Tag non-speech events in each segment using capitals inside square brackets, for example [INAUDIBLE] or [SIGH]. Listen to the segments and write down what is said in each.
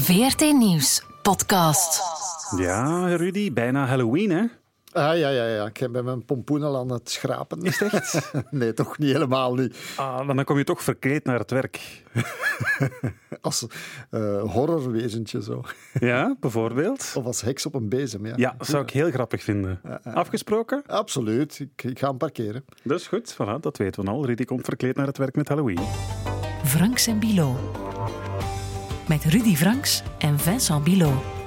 VRT Nieuws podcast. Ja, Rudy, bijna Halloween, hè? Ah, ja, ja, ja. Ik ben mijn pompoen al aan het schrapen. Is het echt? [LAUGHS] nee, toch niet helemaal niet. Ah, maar dan kom je toch verkleed naar het werk. [LAUGHS] Als uh, horrorwezentje zo. Ja, bijvoorbeeld? Of als heks op een bezem, ja. Ja, zou ik heel grappig vinden. Afgesproken? Absoluut. Ik, ik ga hem parkeren. Dat is goed, voilà, dat weten we al. Rudy komt verkleed naar het werk met Halloween. Franks en Bilo. Met Rudy Franks en Vincent Bilo.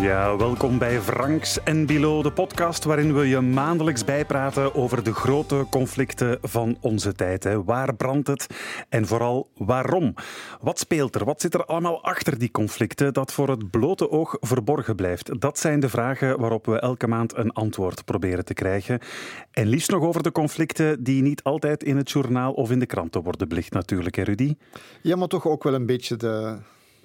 Ja, welkom bij Franks en Bilo, de podcast waarin we je maandelijks bijpraten over de grote conflicten van onze tijd. Hè. Waar brandt het en vooral waarom? Wat speelt er? Wat zit er allemaal achter die conflicten dat voor het blote oog verborgen blijft? Dat zijn de vragen waarop we elke maand een antwoord proberen te krijgen. En liefst nog over de conflicten die niet altijd in het journaal of in de kranten worden belicht natuurlijk, hè Rudy? Ja, maar toch ook wel een beetje de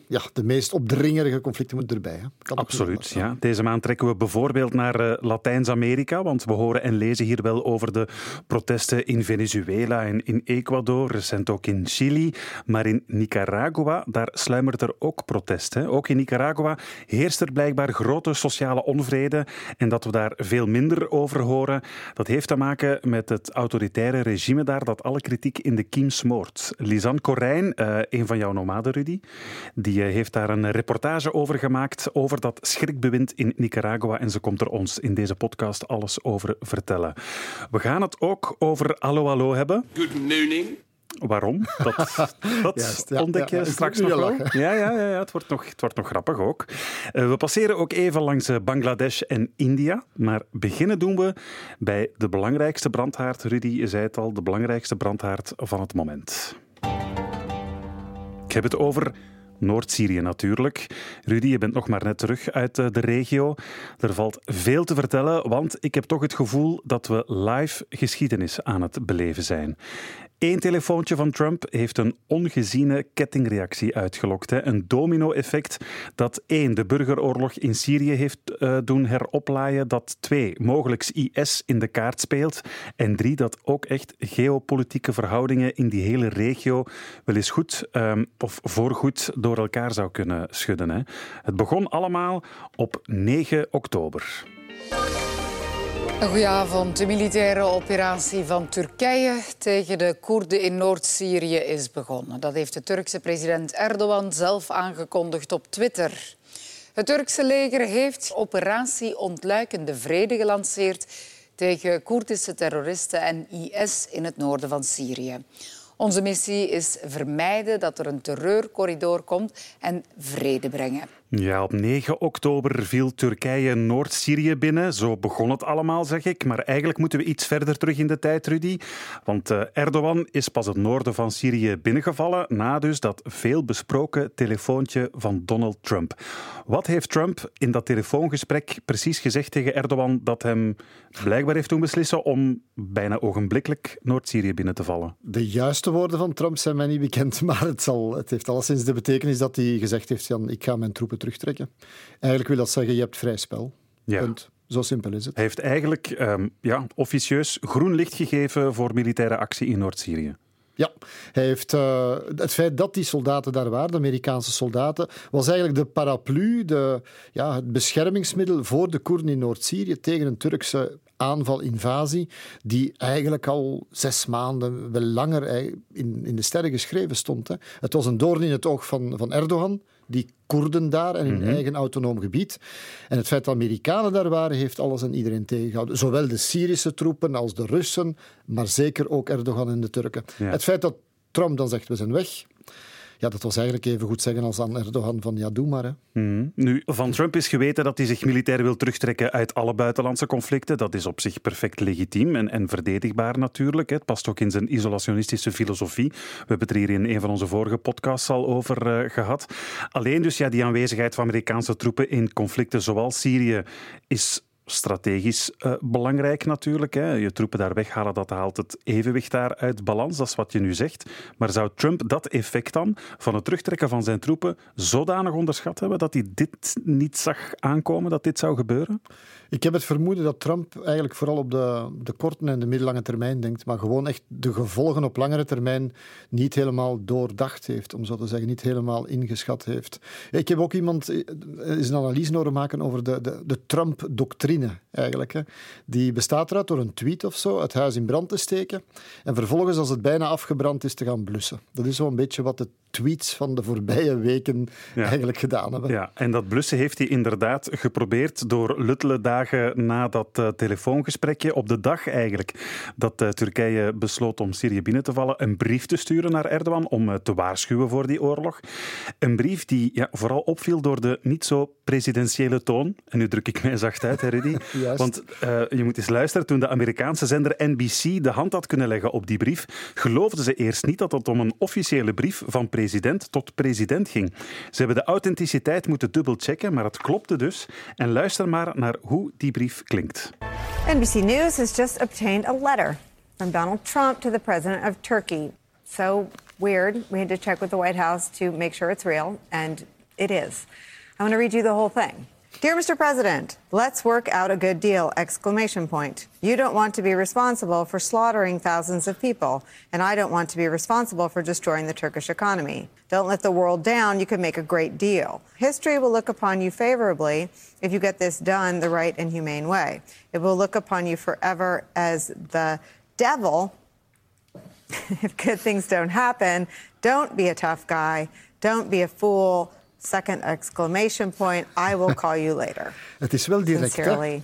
ja, de meest opdringerige conflicten moeten erbij. Hè. Absoluut, ja. Deze maand trekken we bijvoorbeeld naar uh, Latijns-Amerika, want we horen en lezen hier wel over de protesten in Venezuela en in Ecuador, recent ook in Chili. Maar in Nicaragua, daar sluimert er ook protest. Hè. Ook in Nicaragua heerst er blijkbaar grote sociale onvrede en dat we daar veel minder over horen, dat heeft te maken met het autoritaire regime daar dat alle kritiek in de kiem smoort. Lisanne Corijn, uh, een van jouw nomaden, Rudy, die die heeft daar een reportage over gemaakt, over dat schrikbewind in Nicaragua. En ze komt er ons in deze podcast alles over vertellen. We gaan het ook over Allo Allo hebben. Good morning. Waarom? Dat, [LAUGHS] dat ja, ontdek je straks nog wel. Ja, ja, ja, ja, het, wordt nog, het wordt nog grappig ook. Uh, we passeren ook even langs eh, Bangladesh en India. Maar beginnen doen we bij de belangrijkste brandhaard. Rudy, je zei het al, de belangrijkste brandhaard van het moment. Ik heb het over Noord-Syrië natuurlijk. Rudy, je bent nog maar net terug uit eh, de regio. Er valt veel te vertellen, want ik heb toch het gevoel dat we live geschiedenis aan het beleven zijn. Eén telefoontje van Trump heeft een ongeziene kettingreactie uitgelokt. Hè. Een domino-effect dat één, de burgeroorlog in Syrië heeft uh, doen heroplaaien. Dat twee, mogelijk IS in de kaart speelt. En drie, dat ook echt geopolitieke verhoudingen in die hele regio wel eens goed um, of voorgoed door elkaar zou kunnen schudden. Hè. Het begon allemaal op 9 oktober. Goedenavond. De militaire operatie van Turkije tegen de Koerden in Noord-Syrië is begonnen. Dat heeft de Turkse president Erdogan zelf aangekondigd op Twitter. Het Turkse leger heeft operatie Ontluikende Vrede gelanceerd tegen Koerdische terroristen en IS in het noorden van Syrië. Onze missie is vermijden dat er een terreurcorridor komt en vrede brengen. Ja, op 9 oktober viel Turkije Noord-Syrië binnen. Zo begon het allemaal, zeg ik. Maar eigenlijk moeten we iets verder terug in de tijd, Rudy. Want uh, Erdogan is pas het noorden van Syrië binnengevallen na dus dat veel besproken telefoontje van Donald Trump. Wat heeft Trump in dat telefoongesprek precies gezegd tegen Erdogan dat hem blijkbaar heeft doen beslissen om bijna ogenblikkelijk Noord-Syrië binnen te vallen? De juiste woorden van Trump zijn mij niet bekend, [LAUGHS] maar het, zal, het heeft alleszins de betekenis dat hij gezegd heeft: ik ga mijn troepen terugtrekken. Eigenlijk wil dat zeggen, je hebt vrij spel. Ja. Punt. Zo simpel is het. Hij heeft eigenlijk um, ja, officieus groen licht gegeven voor militaire actie in Noord-Syrië. Ja, hij heeft, uh, het feit dat die soldaten daar waren, de Amerikaanse soldaten, was eigenlijk de paraplu, de, ja, het beschermingsmiddel voor de Koerden in Noord-Syrië tegen een Turkse aanval, invasie, die eigenlijk al zes maanden, wel langer in, in de sterren geschreven stond. Hè. Het was een doorn in het oog van, van Erdogan, die Koerden daar en in mm eigen autonoom gebied. En het feit dat Amerikanen daar waren, heeft alles en iedereen tegengehouden. Zowel de Syrische troepen als de Russen, maar zeker ook Erdogan en de Turken. Het feit dat Trump dan zegt, we zijn weg ja, dat was eigenlijk even goed zeggen als aan Erdogan van ja, doe maar. Hè. Mhm. Nu, van Trump is geweten dat hij zich militair wil terugtrekken uit alle buitenlandse conflicten. Dat is op zich perfect legitiem en, en verdedigbaar natuurlijk. Het past ook in zijn isolationistische filosofie. We hebben het er hier in een van onze vorige podcasts al over uh, gehad. Alleen dus ja, die aanwezigheid van Amerikaanse troepen in conflicten zoals Syrië is strategisch uh, belangrijk natuurlijk. Hè. Je troepen daar weghalen, dat haalt het evenwicht daar uit balans. Dat is wat je nu zegt. Maar zou Trump dat effect dan van het terugtrekken van zijn troepen zodanig onderschat hebben dat hij dit niet zag aankomen, dat dit zou gebeuren? Ik heb het vermoeden dat Trump eigenlijk vooral op de, de korte en de middellange termijn denkt, maar gewoon echt de gevolgen op langere termijn niet helemaal doordacht heeft, om zo te zeggen, niet helemaal ingeschat heeft. Ik heb ook iemand is eh, een analyse horen maken over de, de, de Trump-doctrine eigenlijk. Hè. Die bestaat eruit door een tweet of zo het huis in brand te steken en vervolgens, als het bijna afgebrand is, te gaan blussen. Dat is zo'n beetje wat de tweets van de voorbije weken eigenlijk gedaan hebben. Ja, en dat blussen heeft hij inderdaad geprobeerd door luttele dagen na dat uh, telefoongesprekje, op de dag eigenlijk dat uh, Turkije besloot om Syrië binnen te vallen, een brief te sturen naar Erdogan om uh, te waarschuwen voor die oorlog. Een brief die ja, vooral opviel door de niet zo presidentiële toon. En nu druk ik mij zacht uit, hè, Rudy. [LAUGHS] Want je moet eens luisteren, toen de Amerikaanse zender NBC de hand had kunnen leggen op die brief, geloofden ze eerst niet dat het om een officiële brief van president tot president ging. Ze hebben de authenticiteit moeten dubbelchecken, maar het klopte dus. En luister maar naar hoe die brief klinkt. NBC News has just obtained a letter from Donald Trump to the president of Turkey. So weird. We had to check with the White House to make sure it's real, and it is. I'm going to read you the whole thing. Dear Mr. President, let's work out a good deal! Exclamation point. You don't want to be responsible for slaughtering thousands of people, and I don't want to be responsible for destroying the Turkish economy. Don't let the world down. You can make a great deal. History will look upon you favorably if you get this done the right and humane way. It will look upon you forever as the devil [LAUGHS] if good things don't happen. Don't be a tough guy. Don't be a fool. Second exclamation point, I will call you later. [LAUGHS] Het is wel direct, Sincerely.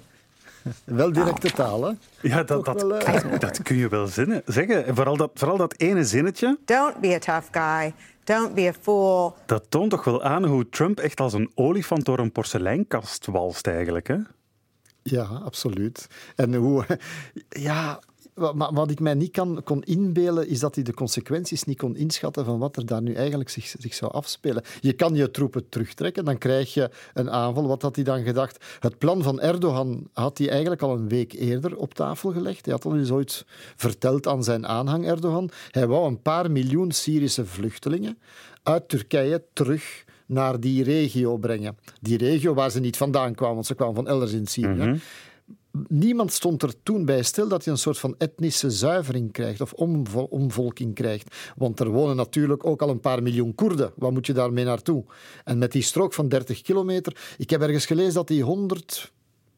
Wel directe oh. taal, hè? Ja, dat, dat, wel, uh... dat, kun je wel zinnen, zeggen. Vooral dat, vooral dat ene zinnetje. Don't be a tough guy. Don't be a fool. Dat toont toch wel aan hoe Trump echt als een olifant door een porseleinkast walst, eigenlijk, hè? Ja, absoluut. En hoe... [LAUGHS] Ja, wat, ik mij niet kan, kon inbeelden, is dat hij de consequenties niet kon inschatten van wat er daar nu eigenlijk zich, zich zou afspelen. Je kan je troepen terugtrekken, dan krijg je een aanval. Wat had hij dan gedacht? Het plan van Erdogan had hij eigenlijk al een week eerder op tafel gelegd. Hij had al eens ooit verteld aan zijn aanhang, Erdogan. Hij wou een paar miljoen Syrische vluchtelingen uit Turkije terug naar die regio brengen. Die regio waar ze niet vandaan kwamen, want ze kwamen van elders in Syrië. Mhm niemand stond er toen bij stil dat je een soort van etnische zuivering krijgt of omvolking krijgt. Want er wonen natuurlijk ook al een paar miljoen Koerden. Wat moet je daarmee naartoe? En met die strook van 30 kilometer, ik heb ergens gelezen dat die 100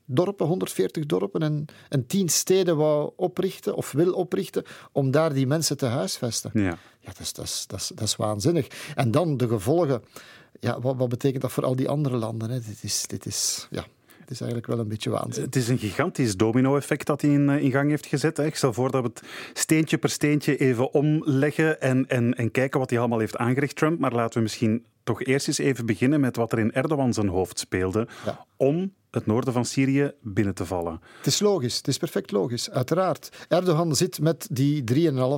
dorpen, 140 dorpen en, en 10 steden wou oprichten of wil oprichten om daar die mensen te huisvesten. Ja, ja dat, is, dat, is, dat, is, dat is waanzinnig. En dan de gevolgen. Ja, wat, wat betekent dat voor al die andere landen? Hè? Dit is, dit is, ja, het is eigenlijk wel een beetje waanzin. Het is een gigantisch domino-effect dat hij in, eh, in gang heeft gezet. Ik stel voor dat we het steentje per steentje even omleggen en, en, en kijken wat hij allemaal heeft aangericht, Trump. Maar laten we misschien toch eerst eens even beginnen met wat er in Erdogan zijn hoofd speelde om het noorden van Syrië binnen te vallen. Het is logisch, het is perfect logisch, uiteraard. Erdogan zit met die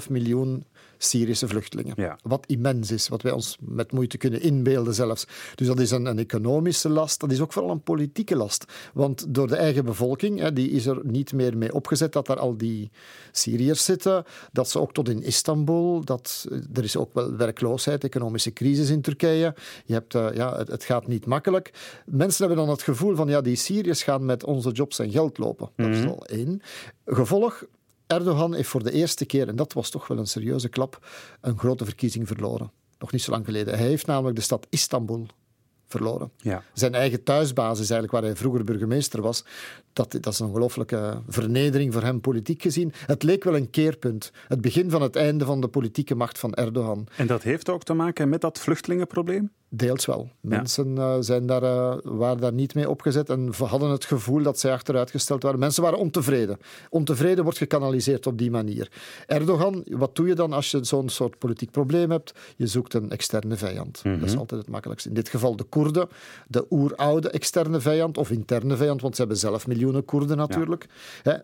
3,5 miljoen Syrische vluchtelingen. Wat immens is, wat wij ons met moeite kunnen inbeelden zelfs. Dus dat is een, een, economische last, dat is ook vooral een politieke last. Want door de eigen bevolking, hè, die is er niet meer mee opgezet dat daar al die Syriërs zitten, dat ze ook tot in Istanbul, dat, er is ook wel werkloosheid, economische crisis in Turkije. Je hebt, uh, ja, het, het, gaat niet makkelijk. Mensen hebben dan het gevoel van, ja, die Syriërs gaan met onze jobs en geld lopen. Dat is mhm. al één. Gevolg, Erdogan heeft voor de eerste keer, en dat was toch wel een serieuze klap, een grote verkiezing verloren. Nog niet zo lang geleden. Hij heeft namelijk de stad Istanbul verloren. Ja. Zijn eigen thuisbasis, eigenlijk, waar hij vroeger burgemeester was, dat, dat is een ongelooflijke vernedering voor hem politiek gezien. Het leek wel een keerpunt. Het begin van het einde van de politieke macht van Erdogan. En dat heeft ook te maken met dat vluchtelingenprobleem? Deels wel. Mensen uh, zijn daar, uh, waren daar niet mee opgezet en hadden het gevoel dat zij achteruitgesteld waren. Mensen waren ontevreden. Ontevreden wordt gekanaliseerd op die manier. Erdogan, wat doe je dan als je zo'n soort politiek probleem hebt? Je zoekt een externe vijand. Dat is mhm. altijd het makkelijkste. In dit geval de Koerden, de oeroude externe vijand of interne vijand, want ze hebben zelf miljoenen Koerden natuurlijk.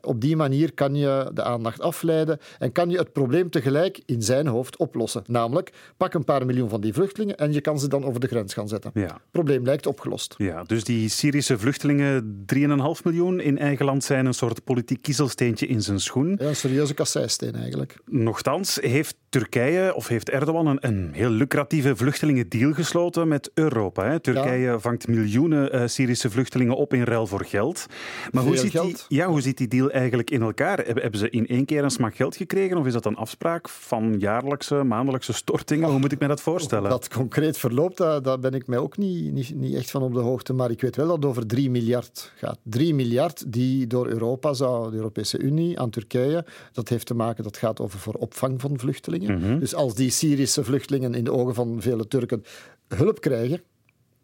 op die manier kan je de aandacht afleiden en kan je het probleem tegelijk in zijn hoofd oplossen. Namelijk, pak een paar miljoen van die vluchtelingen en je kan ze dan over de grens gaan zetten. Ja. Probleem lijkt opgelost. Ja, dus die Syrische vluchtelingen, 3,5 miljoen in eigen land, zijn een soort politiek kiezelsteentje in zijn schoen. Ja, een serieuze kasseisteen eigenlijk. Nochtans heeft Turkije of heeft Erdogan een, een heel lucratieve vluchtelingendeal gesloten met Europa. Hè? Turkije vangt miljoenen uh, Syrische vluchtelingen op in ruil voor geld. Maar hoe ziet, die, ja, hoe zit die deal eigenlijk in elkaar? Hebben ze in één keer een smak geld gekregen of is dat een afspraak van jaarlijkse, maandelijkse stortingen? Hoe moet ik me dat voorstellen? Dat concreet verloopt, daar, ben ik mij ook niet, niet, niet echt van op de hoogte. Maar ik weet wel dat het over 3 miljard gaat. 3 miljard die door Europa zou, de Europese Unie, aan Turkije. Dat heeft te maken, dat gaat over voor opvang van vluchtelingen. Mhm. Dus als die Syrische vluchtelingen in de ogen van vele Turken hulp krijgen,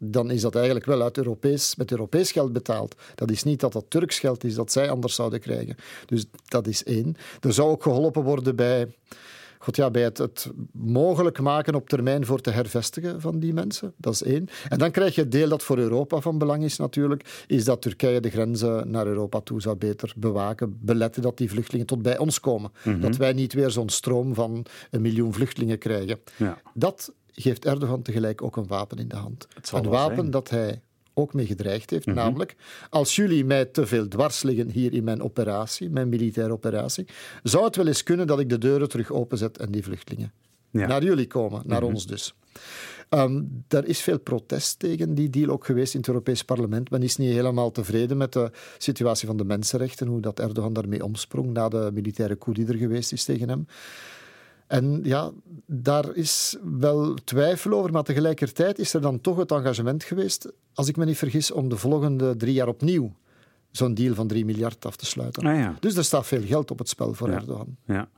dan is dat eigenlijk wel uit Europees, met Europees geld betaald. Dat is niet dat dat Turks geld is dat zij anders zouden krijgen. Dus dat is één. Er zou ook geholpen worden bij God, ja, bij het, het, mogelijk maken op termijn voor te hervestigen van die mensen. Dat is één. En dan krijg je het deel dat voor Europa van belang is natuurlijk, is dat Turkije de grenzen naar Europa toe zou beter bewaken, beletten dat die vluchtelingen tot bij ons komen. Mhm. Dat wij niet weer zo'n stroom van een miljoen vluchtelingen krijgen. Ja. Dat geeft Erdogan tegelijk ook een wapen in de hand. Een wapen dat hij ook mee gedreigd heeft. Mhm. Namelijk, als jullie mij te veel dwars liggen hier in mijn operatie, mijn militaire operatie, zou het wel eens kunnen dat ik de deuren terug openzet en die vluchtelingen naar jullie komen, naar mhm. ons dus. Um, er is veel protest tegen die deal ook geweest in het Europees Parlement. Men is niet helemaal tevreden met de situatie van de mensenrechten, hoe dat Erdogan daarmee omsprong na de militaire coup die er geweest is tegen hem. En ja, daar is wel twijfel over, maar tegelijkertijd is er dan toch het engagement geweest, als ik me niet vergis, om de volgende drie jaar opnieuw zo'n deal van 3 miljard af te sluiten. Ah, ja. Dus er staat veel geld op het spel voor Erdogan. Ja.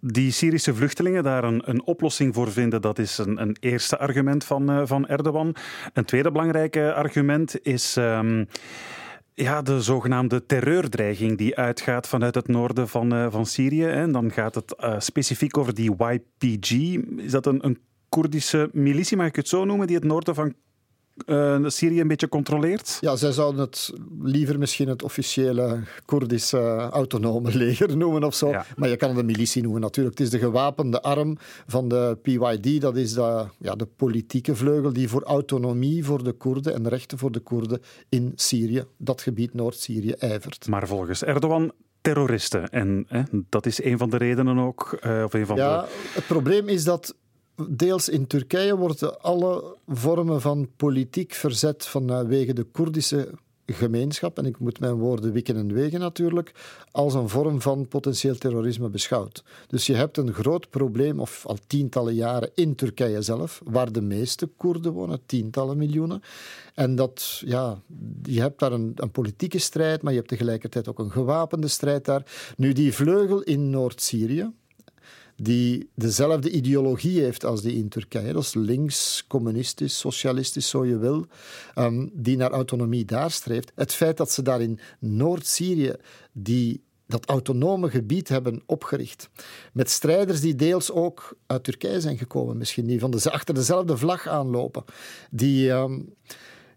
Die Syrische vluchtelingen daar een, een oplossing voor vinden, dat is een, een eerste argument van, uh, van Erdogan. Een tweede belangrijke argument is. Um, ja, de zogenaamde terreurdreiging die uitgaat vanuit het noorden van, uh, van Syrië. En dan gaat het uh, specifiek over die YPG. Is dat een, een Koerdische militie, mag ik het zo noemen, die het noorden van uh, Syrië een beetje controleert? Ja, zij zouden het liever misschien het officiële Koerdische autonome [LAUGHS] leger noemen of zo. Maar je kan het een militie noemen natuurlijk. Het is de gewapende arm van de PYD. Dat is de, ja, de politieke vleugel die voor autonomie voor de Koerden en rechten voor de Koerden in Syrië, dat gebied Noord-Syrië, ijvert. Maar volgens Erdogan terroristen. En hè, dat is een van de redenen ook. Uh, of een van ja, de... het probleem is dat deels in Turkije worden alle vormen van politiek verzet vanwege de Koerdische gemeenschap, en ik moet mijn woorden wikken en wegen natuurlijk, als een vorm van potentieel terrorisme beschouwd. Dus je hebt een groot probleem, of al tientallen jaren, in Turkije zelf, waar de meeste Koerden wonen, tientallen miljoenen. En dat, ja, je hebt daar een, een politieke strijd, maar je hebt tegelijkertijd ook een gewapende strijd daar. Nu, die vleugel in Noord-Syrië, die dezelfde ideologie heeft als die in Turkije. Dat is links, communistisch, socialistisch, zo je wil, um, die naar autonomie daar streeft. Het feit dat ze daar in Noord-Syrië die dat autonome gebied hebben opgericht. Met strijders die deels ook uit Turkije zijn gekomen, misschien die van de, achter dezelfde vlag aanlopen. Die, um,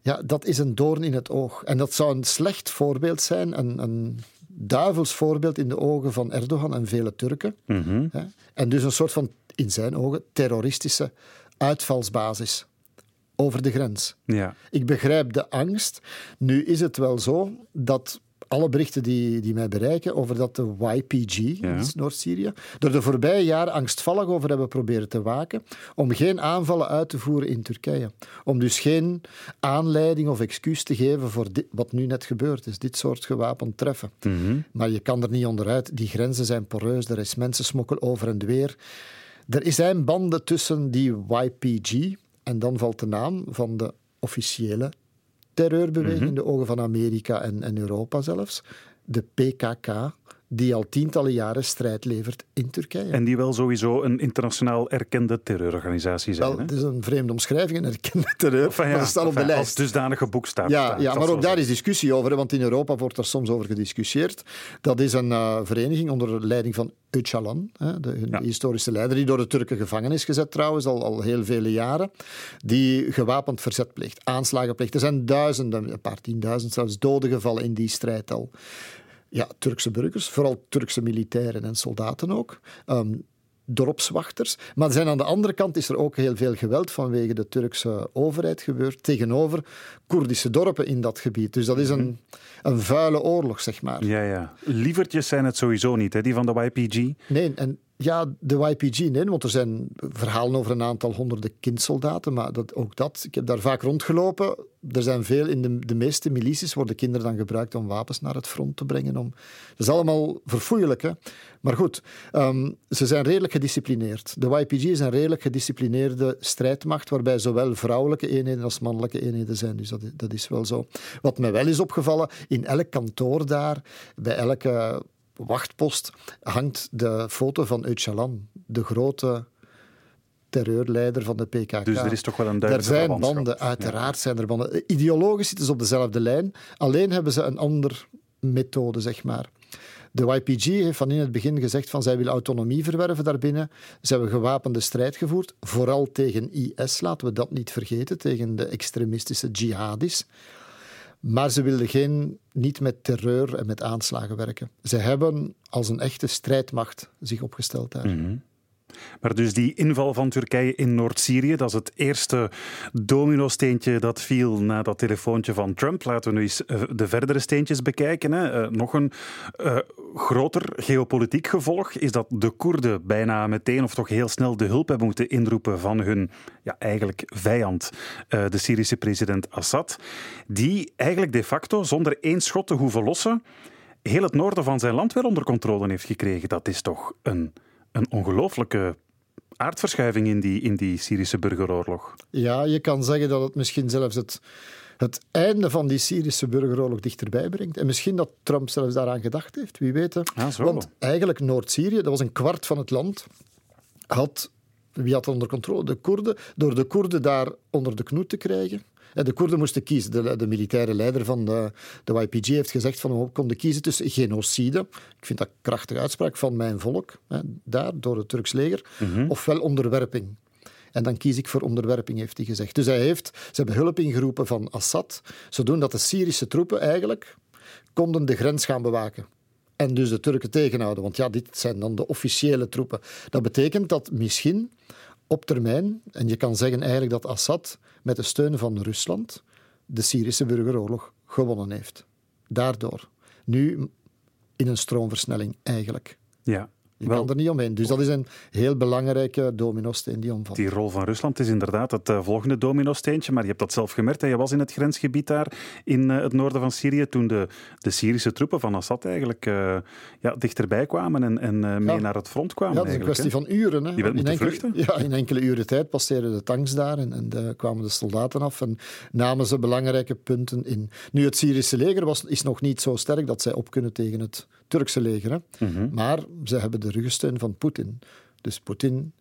ja, dat is een doorn in het oog. En dat zou een slecht voorbeeld zijn, een, een duivels voorbeeld in de ogen van Erdogan en vele Turken. Mhm. En dus een soort van, in zijn ogen, terroristische uitvalsbasis over de grens. Ja. Ik begrijp de angst. Nu is het wel zo dat alle berichten die, die mij bereiken over dat de YPG, Noord-Syrië, er de voorbije jaren angstvallig over hebben proberen te waken om geen aanvallen uit te voeren in Turkije. Om dus geen aanleiding of excuus te geven voor dit, wat nu net gebeurd is, dit soort gewapend treffen. Mhm. Maar je kan er niet onderuit. Die grenzen zijn poreus, er is mensensmokkel over en weer. Er zijn banden tussen die YPG en dan valt de naam van de officiële terreurbeweging in de ogen van Amerika en, en Europa zelfs. De PKK, die al tientallen jaren strijd levert in Turkije. En die wel sowieso een internationaal erkende terreurorganisatie zijn. Wel, het is een vreemde omschrijving, een erkende terreur, [LAUGHS] enfin, ja, dat staat op de lijst. Als dusdanige boekstaaf. Ja, ja maar ook daar is discussie over, want in Europa wordt er soms over gediscussieerd. Dat is een uh, vereniging onder leiding van Öcalan, hè, de ja. historische leider, die door de Turken gevangen is gezet trouwens, al, al heel vele jaren, die gewapend verzet pleegt, aanslagen pleegt. Er zijn duizenden, een paar tienduizend zelfs, doden gevallen in die strijd al ja, Turkse burgers, vooral Turkse militairen en soldaten ook. Um, dorpswachters. Maar zijn aan de andere kant is er ook heel veel geweld vanwege de Turkse overheid gebeurd tegenover Koerdische dorpen in dat gebied. Dus dat is een, een vuile oorlog, zeg maar. Ja, ja. Lievertjes zijn het sowieso niet, hè, die van de YPG. Nee, en ja, de YPG, nee, want er zijn verhalen over een aantal honderden kindsoldaten, maar dat, ook dat, ik heb daar vaak rondgelopen. Er zijn veel, in de, de meeste milities worden kinderen dan gebruikt om wapens naar het front te brengen. Om, dat is allemaal verfoeilijk, hè. Maar goed, um, ze zijn redelijk gedisciplineerd. De YPG is een redelijk gedisciplineerde strijdmacht, waarbij zowel vrouwelijke eenheden als mannelijke eenheden zijn. Dus dat, dat is wel zo. Wat mij wel is opgevallen, in elk kantoor daar, bij elke wachtpost hangt de foto van Öcalan, de grote terreurleider van de PKK. Dus er is toch wel een duidelijke Er zijn banden, uiteraard zijn er banden. Ideologisch zitten ze op dezelfde lijn, alleen hebben ze een andere methode, zeg maar. De YPG heeft van in het begin gezegd van zij willen autonomie verwerven daarbinnen. Ze hebben gewapende strijd gevoerd, vooral tegen IS, laten we dat niet vergeten, tegen de extremistische jihadis. Maar ze wilden geen, niet met terreur en met aanslagen werken. Ze hebben als een echte strijdmacht zich opgesteld daar. Mhm. Maar dus die inval van Turkije in Noord-Syrië, dat is het eerste domino-steentje dat viel na dat telefoontje van Trump. Laten we nu eens eh, de verdere steentjes bekijken. Hè. Eh, nog een uh, groter geopolitiek gevolg is dat de Koerden bijna meteen of toch heel snel de hulp hebben moeten inroepen van hun ja, eigenlijk vijand, de Syrische president Assad, die eigenlijk de facto zonder één schot te hoeven lossen heel het noorden van zijn land weer onder controle heeft gekregen. Dat is toch een een ongelooflijke aardverschuiving in die, in die Syrische burgeroorlog. Ja, je kan zeggen dat het misschien zelfs het, het einde van die Syrische burgeroorlog dichterbij brengt. En misschien dat Trump zelfs daaraan gedacht heeft, wie weet. Ah, Want eigenlijk Noord-Syrië, dat was een kwart van het land, had, wie had het onder controle? De Koerden. Door de Koerden daar onder de knoet te krijgen, de Koerden moesten kiezen. De, de militaire leider van de, de YPG heeft gezegd van we konden kiezen tussen genocide, ik vind dat een krachtige uitspraak, van mijn volk, hè, daar, door het Turks leger, mm ofwel onderwerping. En dan kies ik voor onderwerping, heeft hij gezegd. Dus hij heeft, ze hebben hulp ingeroepen van Assad, zodat de Syrische troepen eigenlijk konden de grens gaan bewaken. En dus de Turken tegenhouden. Want ja, dit zijn dan de officiële troepen. Dat betekent dat misschien op termijn, en je kan zeggen eigenlijk dat Assad met de steun van Rusland de Syrische burgeroorlog gewonnen heeft. Daardoor. Nu in een stroomversnelling eigenlijk. Ja. Je kan er niet omheen. Dus dat is een heel belangrijke dominosteen die omvat. Die rol van Rusland is inderdaad het uh, volgende dominosteentje. Maar je hebt dat zelf gemerkt. Hè. Je was in het grensgebied daar in uh, het noorden van Syrië toen de, de Syrische troepen van Assad eigenlijk uh, ja, dichterbij kwamen en, en mee ja. naar het front kwamen. Ja, dat is een kwestie van uren. Hè. In enkele, vluchten. Ja, in enkele uren tijd passeerden de tanks daar en, en kwamen de soldaten af en namen ze belangrijke punten in. Nu, het Syrische leger was, is nog niet zo sterk dat zij op kunnen tegen het Turkse leger. Hè. Mm -hmm. Maar ze hebben de de ruggensteun van Poetin. Dus Poetin,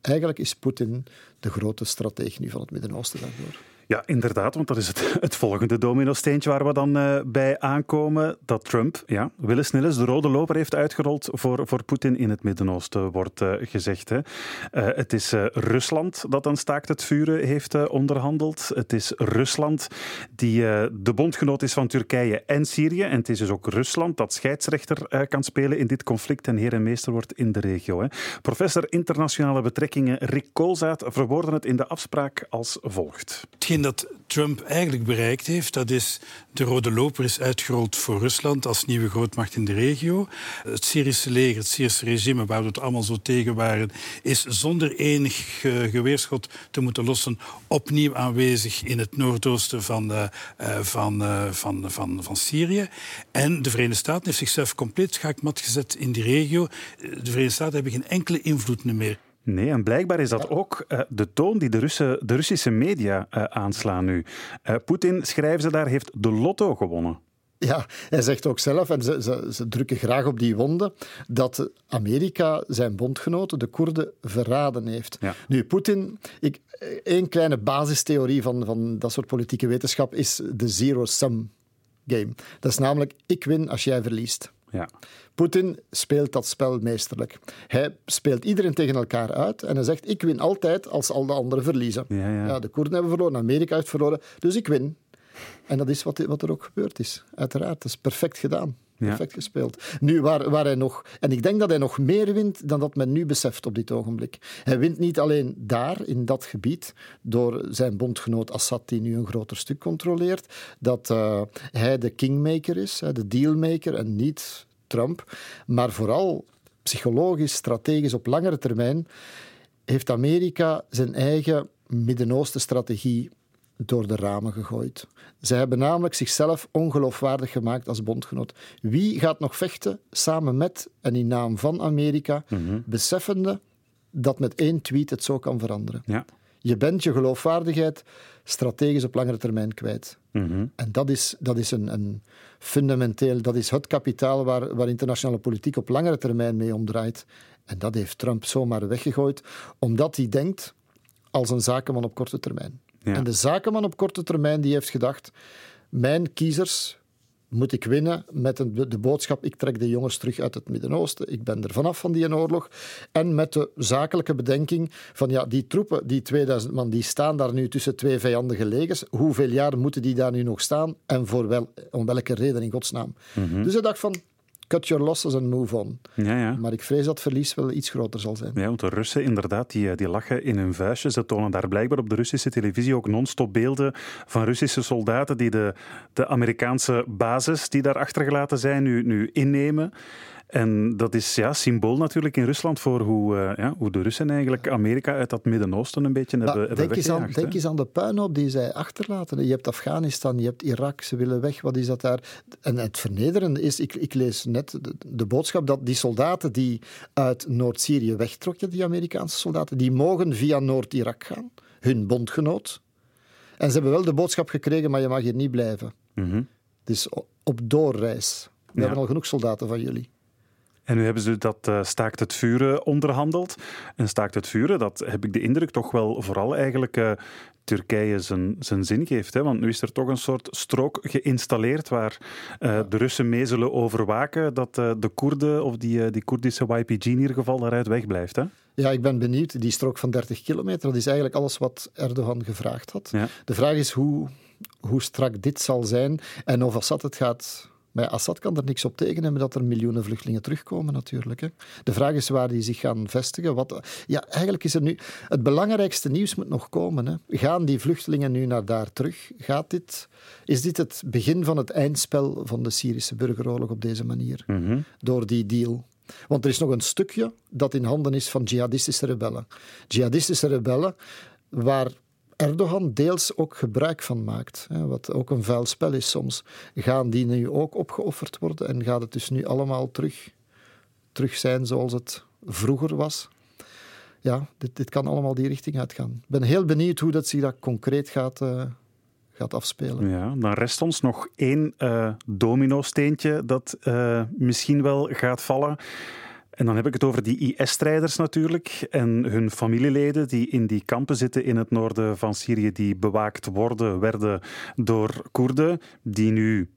eigenlijk is Poetin de grote strategie nu van het Midden-Oosten daardoor. Ja, inderdaad, want dat is het, [LAUGHS] het volgende domino-steentje waar we dan uh, bij aankomen. Dat Trump, ja, willens nillens, de rode loper heeft uitgerold voor, voor Poetin in het Midden-Oosten, wordt uh, gezegd. Hè. Uh, het is Rusland dat een staakt het vuren heeft onderhandeld. Het is Rusland die de bondgenoot is van Turkije en Syrië. En het is dus ook Rusland dat scheidsrechter kan spelen in dit conflict en heer en meester wordt in de regio. Hè. Professor internationale betrekkingen Rick Koolzaad verwoordde het in de afspraak als volgt dat Trump eigenlijk bereikt heeft, dat is de rode loper is uitgerold voor Rusland als nieuwe grootmacht in de regio. Het Syrische leger, het Syrische regime, waar we het allemaal zo tegen waren, is zonder enig uh, geweerschot te moeten lossen opnieuw aanwezig in het noordoosten van, uh, van, van, van, van Syrië. En de Verenigde Staten heeft zichzelf compleet schaakmat gezet in die regio. De Verenigde Staten hebben geen enkele invloed meer. Nee, en blijkbaar is dat ook uh, de toon die de, Russen, de Russische media uh, aanslaan nu. Uh, Poetin, schrijven ze daar, heeft de lotto gewonnen. Ja, hij zegt ook zelf, en ze, ze, ze, drukken graag op die wonden, dat Amerika zijn bondgenoten, de Koerden, verraden heeft. Nu, Poetin, ik, één kleine basistheorie van, van dat soort politieke wetenschap is de zero-sum game. Dat is namelijk, ik win als jij verliest. Ja. Poetin speelt dat spel meesterlijk. Hij speelt iedereen tegen elkaar uit en hij zegt: Ik win altijd als al de anderen verliezen. Ja, ja. ja de Koerden hebben verloren, Amerika heeft verloren, dus ik win. En dat is wat, wat er ook gebeurd is, uiteraard. Dat is perfect gedaan. Perfect gespeeld. Nu, waar, waar hij nog... En ik denk dat hij nog meer wint dan dat men nu beseft op dit ogenblik. Hij wint niet alleen daar, in dat gebied, door zijn bondgenoot Assad, die nu een groter stuk controleert, dat uh, hij de kingmaker is, de dealmaker, en niet Trump. Maar vooral psychologisch, strategisch, op langere termijn, heeft Amerika zijn eigen Midden-Oosten-strategie door de ramen gegooid. Ze hebben namelijk zichzelf ongeloofwaardig gemaakt als bondgenoot. Wie gaat nog vechten samen met en in naam van Amerika, mhm. beseffende dat met één tweet het zo kan veranderen? Ja. Je bent je geloofwaardigheid strategisch op langere termijn kwijt. Mhm. En dat is, dat is een, een, fundamenteel, dat is het kapitaal waar, waar internationale politiek op langere termijn mee omdraait. En dat heeft Trump zomaar weggegooid, omdat hij denkt als een zakenman op korte termijn. En de zakenman op korte termijn die heeft gedacht: mijn kiezers moet ik winnen met de, de boodschap: ik trek de jongens terug uit het Midden-Oosten. Ik ben er vanaf van die oorlog. En met de zakelijke bedenking van ja, die troepen, die 2000 man, die staan daar nu tussen twee vijandige legers. Hoeveel jaar moeten die daar nu nog staan? En voor wel, om welke reden in godsnaam? Mhm. Dus hij dacht van cut your losses and move on. Ja, ja. Maar ik vrees dat verlies wel iets groter zal zijn. Ja, want de Russen inderdaad, die, die lachen in hun vuistjes. Ze tonen daar blijkbaar op de Russische televisie ook non-stop beelden van Russische soldaten die de, de Amerikaanse basis die daar achtergelaten zijn nu, nu innemen. En dat is ja, symbool natuurlijk in Rusland voor hoe, uh, ja, hoe de Russen eigenlijk Amerika uit dat Midden-Oosten een beetje hebben, hebben denk eens aan, Denk eens aan de puinhoop die zij achterlaten. Je hebt Afghanistan, je hebt Irak, ze willen weg. Wat is dat daar? En het vernederende is, ik, ik lees net de, de, boodschap dat die soldaten die uit Noord-Syrië wegtrokken, die Amerikaanse soldaten, die mogen via Noord-Irak gaan, hun bondgenoot. En ze hebben wel de boodschap gekregen, maar je mag hier niet blijven. Mm Dus op doorreis. We hebben al genoeg soldaten van jullie. En nu hebben ze dat uh, staakt het vuren onderhandeld. En staakt het vuren, dat heb ik de indruk toch wel vooral eigenlijk uh, Turkije zijn, zijn zin geeft. Hè? Want nu is er toch een soort strook geïnstalleerd waar uh, de Russen mee zullen overwaken dat de Koerden of die, die Koerdische YPG in ieder geval daaruit wegblijft. Hè? Ja, ik ben benieuwd. Die strook van 30 kilometer, dat is eigenlijk alles wat Erdogan gevraagd had. Ja. De vraag is hoe, hoe strak dit zal zijn en of Assad het gaat maar Assad kan er niks op tegen hebben dat er miljoenen vluchtelingen terugkomen natuurlijk. Hè. De vraag is waar die zich gaan vestigen. Wat, ja, eigenlijk is er nu... Het belangrijkste nieuws moet nog komen. Hè. Gaan die vluchtelingen nu naar daar terug? Gaat dit, is dit het begin van het eindspel van de Syrische burgeroorlog op deze manier? Mhm. Door die deal. Want er is nog een stukje dat in handen is van jihadistische rebellen. Jihadistische rebellen waar Erdogan deels ook gebruik van maakt. Wat ook een vuil spel is soms. Gaan die nu ook opgeofferd worden en gaat het dus nu allemaal terug, terug zijn zoals het vroeger was? Ja, dit, dit kan allemaal die richting uitgaan. Ik ben heel benieuwd hoe dat zich dat concreet gaat, uh, gaat afspelen. Ja, dan rest ons nog één uh, domino-steentje dat uh, misschien wel gaat vallen. En dan heb ik het over die IS-strijders natuurlijk en hun familieleden die in die kampen zitten in het noorden van Syrië, die bewaakt worden, werden door Koerden, die nu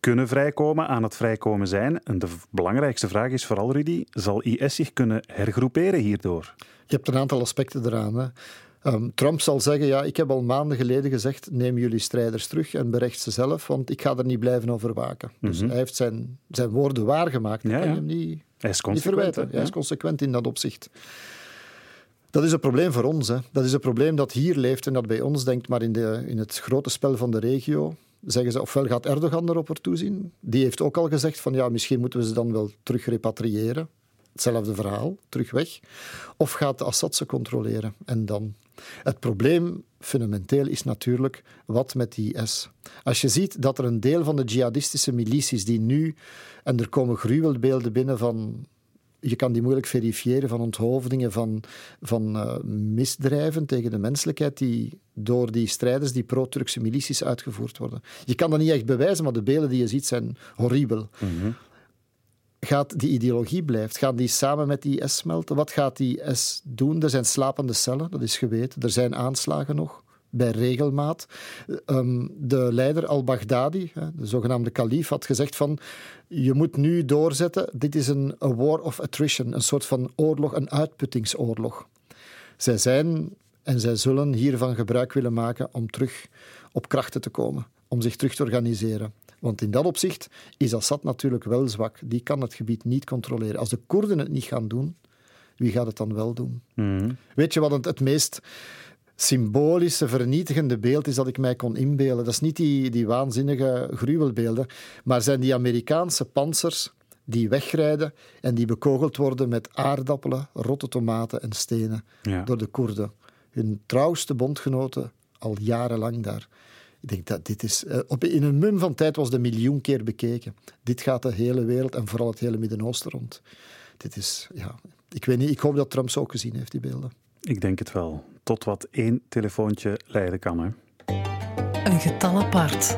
kunnen vrijkomen, aan het vrijkomen zijn. En de belangrijkste vraag is vooral, Rudy, zal IS zich kunnen hergroeperen hierdoor? Je hebt een aantal aspecten eraan. Hè. Ehm, Trump zal zeggen, ja, ik heb al maanden geleden gezegd, neem jullie strijders terug en berecht ze zelf, want ik ga er niet blijven over waken. Dus mhm. hij heeft zijn, zijn woorden waargemaakt. Ja, kan ja. hem niet, hij is niet verwijten. Hij is consequent in dat opzicht. Dat is een probleem voor ons. Hè. Dat is een probleem dat hier leeft en dat bij ons denkt, maar in, de, in het grote spel van de regio zeggen ze, ofwel gaat Erdogan erop er toezien. Die heeft ook al gezegd van, ja, misschien moeten we ze dan wel terug repatriëren. Hetzelfde verhaal, terug weg. Of gaat Assad ze controleren? En dan het probleem fundamenteel is natuurlijk wat met die IS. Als je ziet dat er een deel van de jihadistische milities die nu, en er komen gruwelbeelden binnen van je kan die moeilijk verifiëren van onthoofdingen, van, van uh, misdrijven tegen de menselijkheid die door die strijders, die pro-Turkse milities uitgevoerd worden. Je kan dat niet echt bewijzen, maar de beelden die je ziet zijn horribel. Mm Gaat die ideologie blijft? Gaan die samen met die IS smelten? Wat gaat die IS doen? Er zijn slapende cellen, dat is geweten. Er zijn aanslagen nog bij regelmaat. Ehm, de leider al-Baghdadi, de zogenaamde kalif, had gezegd van je moet nu doorzetten, dit is een war of attrition, een soort van oorlog, een uitputtingsoorlog. Zij zijn en zij zullen hiervan gebruik willen maken om terug op krachten te komen, om zich terug te organiseren. Want in dat opzicht is Assad natuurlijk wel zwak. Die kan het gebied niet controleren. Als de Koerden het niet gaan doen, wie gaat het dan wel doen? Mhm. Weet je wat het, het meest symbolische, vernietigende beeld is dat ik mij kon inbeelden. Dat is niet die, die waanzinnige gruwelbeelden, maar zijn die Amerikaanse panzers die wegrijden en die bekogeld worden met aardappelen, rotte tomaten en stenen door de Koerden. Hun trouwste bondgenoten al jarenlang daar. Ik denk dat dit is... Eh, op, in een mum van tijd was de miljoen keer bekeken. Dit gaat de hele wereld en vooral het hele Midden-Oosten rond. Dit is... Ja, ik weet niet, ik hoop dat Trump ze ook gezien heeft, die beelden. Ik denk het wel. Tot wat één telefoontje leiden kan. Hè. Een getal apart.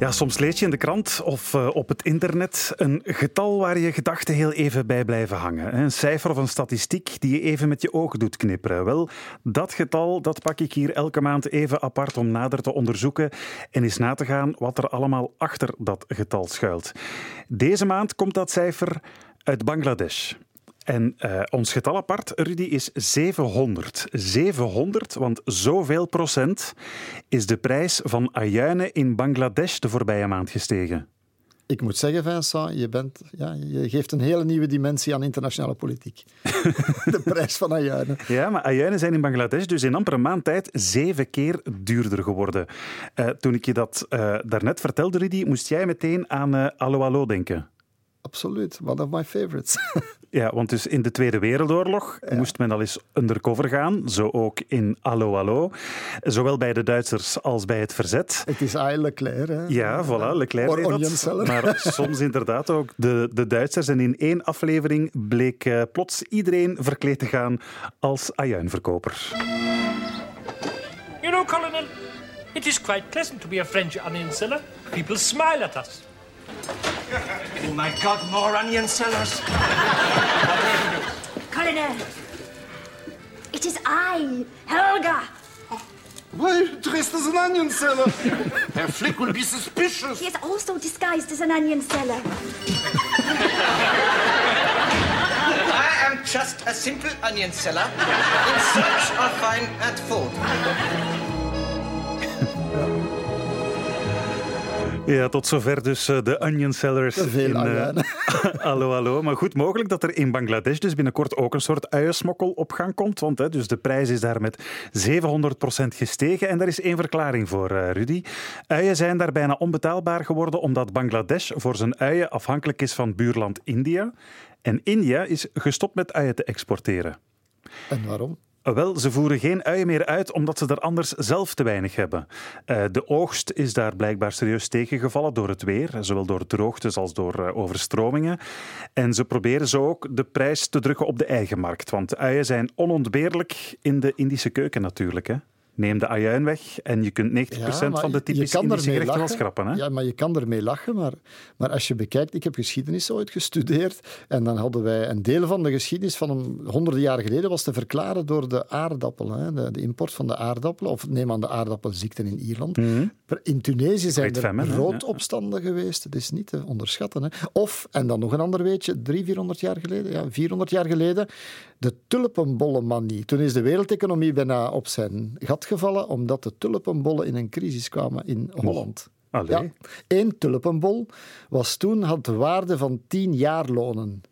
Ja, soms lees je in de krant of uh, op het internet een getal waar je gedachten heel even bij blijven hangen. Een cijfer of een statistiek die je even met je ogen doet knipperen. Wel, dat getal dat pak ik hier elke maand even apart om nader te onderzoeken en eens na te gaan wat er allemaal achter dat getal schuilt. Deze maand komt dat cijfer uit Bangladesh. En uh, ons getal apart, Rudy, is 700. 700, want zoveel procent is de prijs van ajuinen in Bangladesh de voorbije maand gestegen. Ik moet zeggen, Vincent, je, bent, ja, je geeft een hele nieuwe dimensie aan internationale politiek. [LAUGHS] de prijs van ajuinen. Ja, maar ajuinen zijn in Bangladesh dus in amper een maand tijd zeven keer duurder geworden. Uh, toen ik je dat uh, daarnet vertelde, Rudy, moest jij meteen aan uh, Alo Alo denken. Absoluut, one of my favorites. [LAUGHS] ja, want dus in de Tweede Wereldoorlog moest men al eens undercover gaan, zo ook in Allo Allo. Zowel bij de Duitsers als bij het verzet. Het is eigenlijk Leclerc, hè? Ja, voilà, Leclerc deed dat. Maar [LAUGHS] soms inderdaad ook de, de Duitsers. En in één aflevering bleek uh, plots iedereen verkleed te gaan als ajuinverkoper. You know, Colonel, it is quite pleasant to be a French onion seller. People smile at us. Oh my God, more onion sellers. Colonel, it is I, Helga. Why, dressed as an onion seller? Herr Flick will be suspicious. He is also disguised as an onion seller. I am just a simple onion seller in search of fine and food. Ja, tot zover dus eh, de onion sellers. Veel in, uh, [LAUGHS] hallo, hallo. Maar goed mogelijk dat er in Bangladesh dus binnenkort ook een soort uiensmokkel op gang komt. Want hè, dus de prijs is daar met 700% gestegen. En daar is één verklaring voor, uh, Rudy. Uien zijn daar bijna onbetaalbaar geworden omdat Bangladesh voor zijn uien afhankelijk is van buurland India. En India is gestopt met uien te exporteren. En waarom? Wel, ze voeren geen uien meer uit omdat ze er anders zelf te weinig hebben. Uh, de oogst is daar blijkbaar serieus tegengevallen door het weer, zowel door droogtes als door uh, overstromingen. En ze proberen zo ook de prijs te drukken op de eigen markt, want uien zijn onontbeerlijk in de Indische keuken natuurlijk. Hè? Neem de ajuin weg en je kunt 90% van de typische Indische gerechten wel schrappen. Hè? Ja, maar je kan ermee lachen. Maar, maar als je bekijkt, ik heb geschiedenis ooit gestudeerd en dan hadden wij een deel van de geschiedenis van een, honderden jaren geleden was te verklaren door de aardappel, hè, de, de, import van de aardappelen, of neem aan de aardappelziekten in Ierland. Mhm. In Tunesië zijn er roodopstanden geweest, dat is niet te onderschatten. Hè. Of, en dan nog een ander weetje, drie, vierhonderd jaar geleden, ja, 400 jaar geleden, de tulpenbollenmanie. Toen is de wereldeconomie bijna op zijn gat gevallen, omdat de tulpenbollen in een crisis kwamen in Holland. Ja, Eén tulpenbol was toen, had de waarde van tien jaarlonen.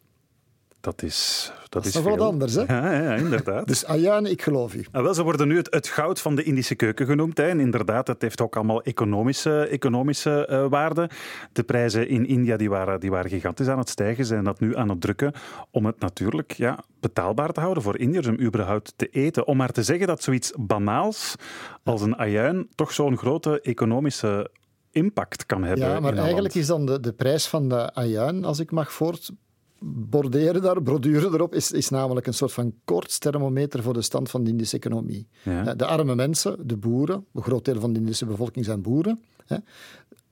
Dat is, dat, is nog wat anders, hè? Ja, ja inderdaad. dus Ayaan, ik geloof u. Ah, wel, ze worden nu het, het, goud van de Indische keuken genoemd. Hè. En inderdaad, het heeft ook allemaal economische, economische uh, waarde. De prijzen in India die waren, die waren gigantisch aan het stijgen. Ze zijn dat nu aan het drukken om het natuurlijk ja, betaalbaar te houden voor Indiërs om überhaupt te eten. Om maar te zeggen dat zoiets banaals als een ajuin toch zo'n grote economische impact kan hebben. Ja, maar eigenlijk is dan de, de prijs van de ajuin, als ik mag voort borderen daar, borduren erop, is, is namelijk een soort van koortsthermometer voor de stand van de Indische economie. Ja. De arme mensen, de boeren, een groot deel van de Indische bevolking zijn boeren, hè,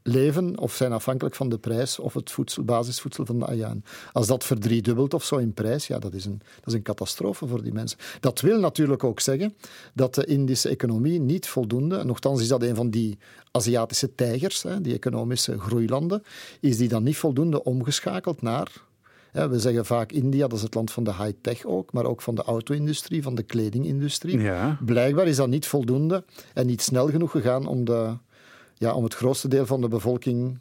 leven of zijn afhankelijk van de prijs of het voedsel, basisvoedsel van de Ayaan. Als dat verdriedubbelt of zo in prijs, ja, dat is, een, dat is een catastrofe voor die mensen. Dat wil natuurlijk ook zeggen dat de Indische economie niet voldoende, nogthans is dat een van die Aziatische tijgers, hè, die economische groeilanden, is die dan niet voldoende omgeschakeld naar we zeggen vaak India, dat is het land van de high-tech ook, maar ook van de auto-industrie, van de kledingindustrie. Ja. Blijkbaar is dat niet voldoende en niet snel genoeg gegaan om de, ja, om het grootste deel van de bevolking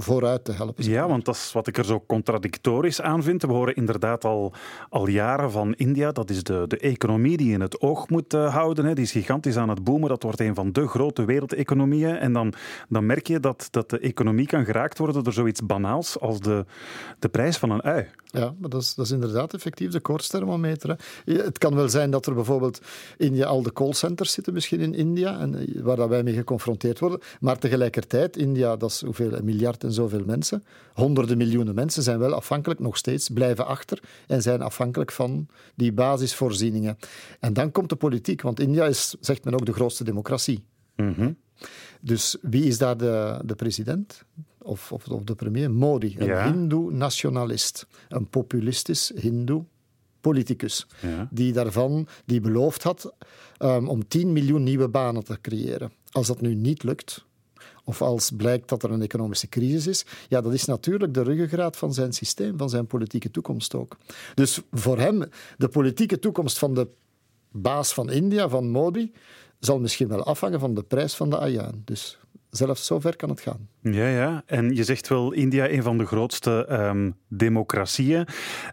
vooruit te helpen. Ja, want dat is wat ik er zo contradictorisch aan vind. We horen inderdaad al, al jaren van India. Dat is de, de economie die in het oog moet uh, houden. Hè. Die is gigantisch aan het boomen. Dat wordt een van de grote wereldeconomieën. En dan, dan merk je dat, dat de economie kan geraakt worden door zoiets banaals als de, de prijs van een ui. Ja, maar dat is, dat is inderdaad effectief de koortsthermometer. Het kan wel zijn dat er bijvoorbeeld India al de callcenters zitten, misschien in India, en eh, waar dat wij mee geconfronteerd worden. Maar tegelijkertijd, India, dat is hoeveel, een miljard en zoveel mensen. Honderden miljoenen mensen zijn wel afhankelijk, nog steeds, blijven achter en zijn afhankelijk van die basisvoorzieningen. En dan komt de politiek, want India is, zegt men ook, de grootste democratie. Mm Dus wie is daar de, de president? of, of, of de premier, Modi, een ja. hindoe-nationalist, een populistisch hindoe politicus, die daarvan die beloofd had um, om 10 miljoen nieuwe banen te creëren. Als dat nu niet lukt, of als blijkt dat er een economische crisis is, ja, dat is natuurlijk de ruggengraat van zijn systeem, van zijn politieke toekomst ook. Dus voor hem, de politieke toekomst van de baas van India, van Modi, zal misschien wel afhangen van de prijs van de ayaan. Dus Zelfs zover kan het gaan. Ja, ja. En je zegt wel India een van de grootste um, democratieën.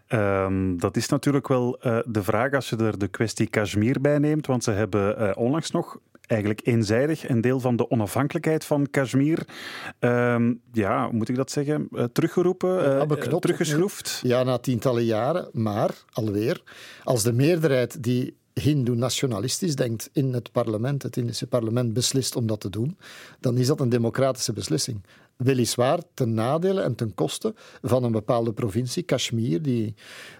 Um, dat is natuurlijk wel uh, de vraag als je er de kwestie Kashmir bij neemt. Want ze hebben uh, onlangs nog eigenlijk eenzijdig een deel van de onafhankelijkheid van Kashmir, um, ja, hoe moet ik dat zeggen, uh, teruggeroepen, uh, teruggeschroefd. Ja, na tientallen jaren, maar alweer, als de meerderheid die hindoe-nationalistisch denkt in het parlement, het Indische parlement beslist om dat te doen, dan is dat een democratische beslissing. Weliswaar ten nadele en ten koste van een bepaalde provincie, Kashmir, die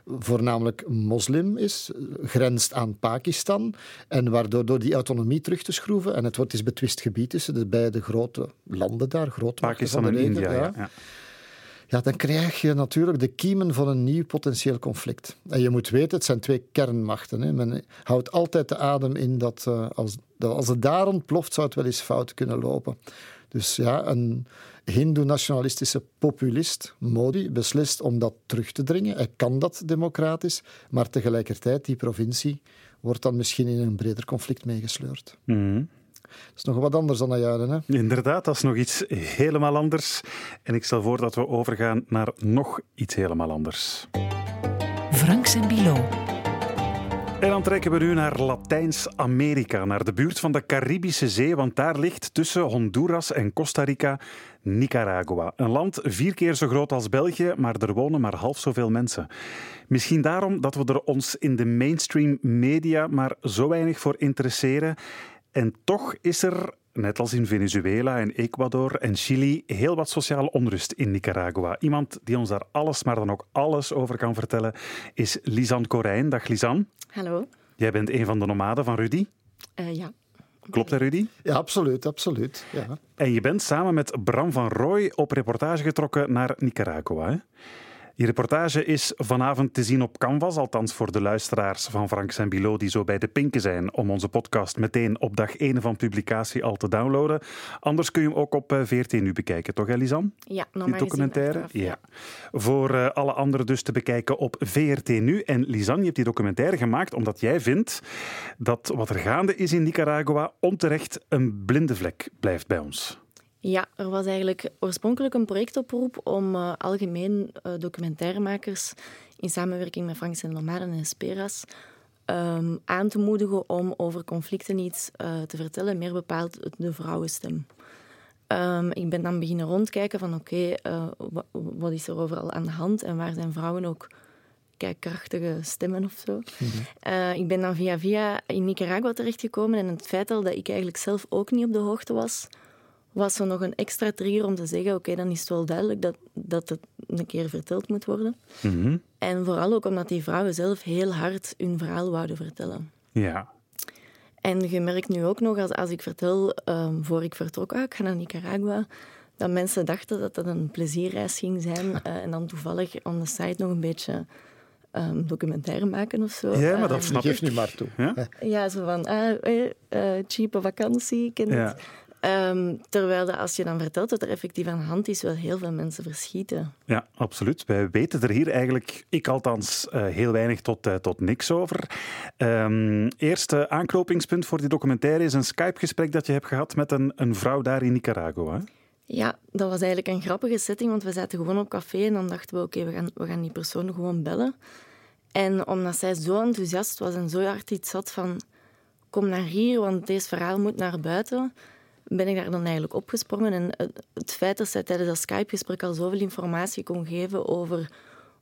voornamelijk moslim is, grenst aan Pakistan, en waardoor door die autonomie terug te schroeven, en het wordt is betwist gebied tussen de beide grote landen daar, grote Pakistan en India, ja. ja ja, dan krijg je natuurlijk de kiemen van een nieuw potentieel conflict. En je moet weten, het zijn twee kernmachten. Hè. Men houdt altijd de adem in dat, uh, als, dat als het daar ontploft, zou het wel eens fout kunnen lopen. Dus ja, een hindoe-nationalistische populist, Modi, beslist om dat terug te dringen. Hij kan dat democratisch, maar tegelijkertijd, die provincie wordt dan misschien in een breder conflict meegesleurd. Mm dat is nog wat anders dan dat jaren. Hè? Inderdaad, dat is nog iets helemaal anders. En ik stel voor dat we overgaan naar nog iets helemaal anders. Franks en Bilo. En dan trekken we nu naar Latijns-Amerika, naar de buurt van de Caribische Zee, want daar ligt tussen Honduras en Costa Rica Nicaragua. Een land vier keer zo groot als België, maar er wonen maar half zoveel mensen. Misschien daarom dat we er ons in de mainstream media maar zo weinig voor interesseren en toch is er, net als in Venezuela en Ecuador en Chili, heel wat sociale onrust in Nicaragua. Iemand die ons daar alles, maar dan ook alles over kan vertellen, is Lisanne Corijn. Dag Lisanne. Hallo. Jij bent een van de nomaden van Rudy? Uh, ja. Klopt dat, Rudy? Ja, absoluut, absoluut. Ja. En je bent samen met Bram van Rooij op reportage getrokken naar Nicaragua. Hè? Die reportage is vanavond te zien op Canvas, althans voor de luisteraars van Frank en Bilo die zo bij de pinken zijn om onze podcast meteen op dag 1 van publicatie al te downloaden. Anders kun je hem ook op eh, VRT nu bekijken, toch Elisan? Ja, normaal Die documentaire? ja. Voor uh, alle anderen dus te bekijken op VRT nu. En Lisan, je hebt die documentaire gemaakt omdat jij vindt dat wat er gaande is in Nicaragua onterecht een blinde vlek blijft bij ons. Ja, er was eigenlijk oorspronkelijk een projectoproep om uh, algemeen uh, documentairemakers in samenwerking met Frank Saint-Lomaren en Speras um, aan te moedigen om over conflicten iets uh, te vertellen, meer bepaald de vrouwenstem. Um, ik ben dan beginnen rondkijken van oké, okay, wat is er overal aan de hand en waar zijn vrouwen ook krachtige stemmen of zo. Mhm. ik ben dan via via in Nicaragua terechtgekomen en het feit al dat ik eigenlijk zelf ook niet op de hoogte was was er nog een extra trigger om te zeggen: oké, dan is het wel duidelijk dat, dat het een keer verteld moet worden. Mhm. En vooral ook omdat die vrouwen zelf heel hard hun verhaal wouden vertellen. Ja. En je merkt nu ook nog, als, als ik vertel, um, voor ik vertrok, ah, ik ga naar Nicaragua, dat mensen dachten dat dat een plezierreis ging zijn. Uh, [LAUGHS] en dan toevallig on the site nog een beetje um, documentaire maken of zo. Ja, maar dat snap Geef nu maar toe. Ja, ja zo van, ah, eh, uh, cheape vakantie, ken ja. het. Um, terwijl dat als je dan vertelt dat er effectief aan de hand is, wel heel veel mensen verschieten. Ja, absoluut. Wij weten er hier eigenlijk, ik althans, uh, heel weinig tot, uh, tot niks over. Um, eerste aanknopingspunt voor die documentaire is een Skype-gesprek dat je hebt gehad met een, een vrouw daar in Nicaragua. Ja, dat was eigenlijk een grappige setting, want we zaten gewoon op café en dan dachten we, oké, okay, we, gaan, we gaan die persoon gewoon bellen. En omdat zij zo enthousiast was en zo hard iets had van, kom naar hier, want deze verhaal moet naar buiten ben ik daar dan eigenlijk opgesprongen. En het feit dat zij tijdens dat Skype-gesprek al zoveel informatie kon geven over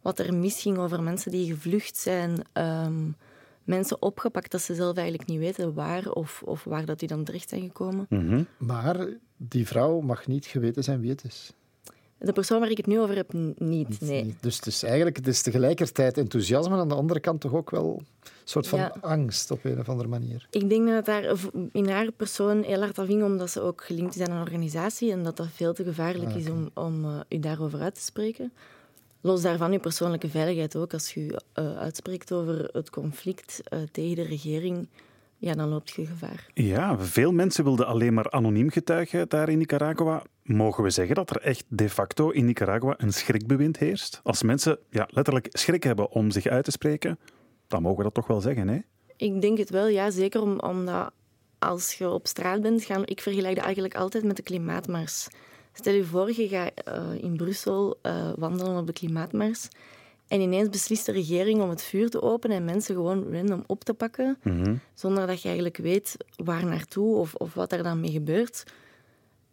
wat er misging, over mensen die gevlucht zijn, um, mensen opgepakt dat ze zelf eigenlijk niet weten waar of, of waar dat die dan terecht zijn gekomen. Mm -hmm. Maar die vrouw mag niet geweten zijn wie het is. De persoon waar ik het nu over heb, niet. Niet, nee. niet. Dus het is eigenlijk het is tegelijkertijd enthousiasme en aan de andere kant toch ook wel soort van Ja. angst op een of andere manier. Ik denk dat het daar in haar persoon heel hard aan ging, omdat ze ook gelinkt is aan een organisatie en dat dat veel te gevaarlijk Ah, is om, om uh, u daarover uit te spreken. Los daarvan uw persoonlijke veiligheid ook. Als je uh, uitspreekt over het conflict uh, tegen de regering, ja, dan loopt je gevaar. Ja, veel mensen wilden alleen maar anoniem getuigen daar in Nicaragua. Mogen we zeggen dat er echt de facto in Nicaragua een schrikbewind heerst? Als mensen ja, letterlijk schrik hebben om zich uit te spreken, dan mogen we dat toch wel zeggen, hè? Ik denk het wel, ja. Zeker om, omdat als je op straat bent, gaan, ik vergelijk dat eigenlijk altijd met de klimaatmars. Stel je voor, je gaat uh, in Brussel uh, wandelen op de klimaatmars en ineens beslist de regering om het vuur te openen en mensen gewoon random op te pakken, mm -hmm. zonder dat je eigenlijk weet waar naartoe of, of wat er dan mee gebeurt.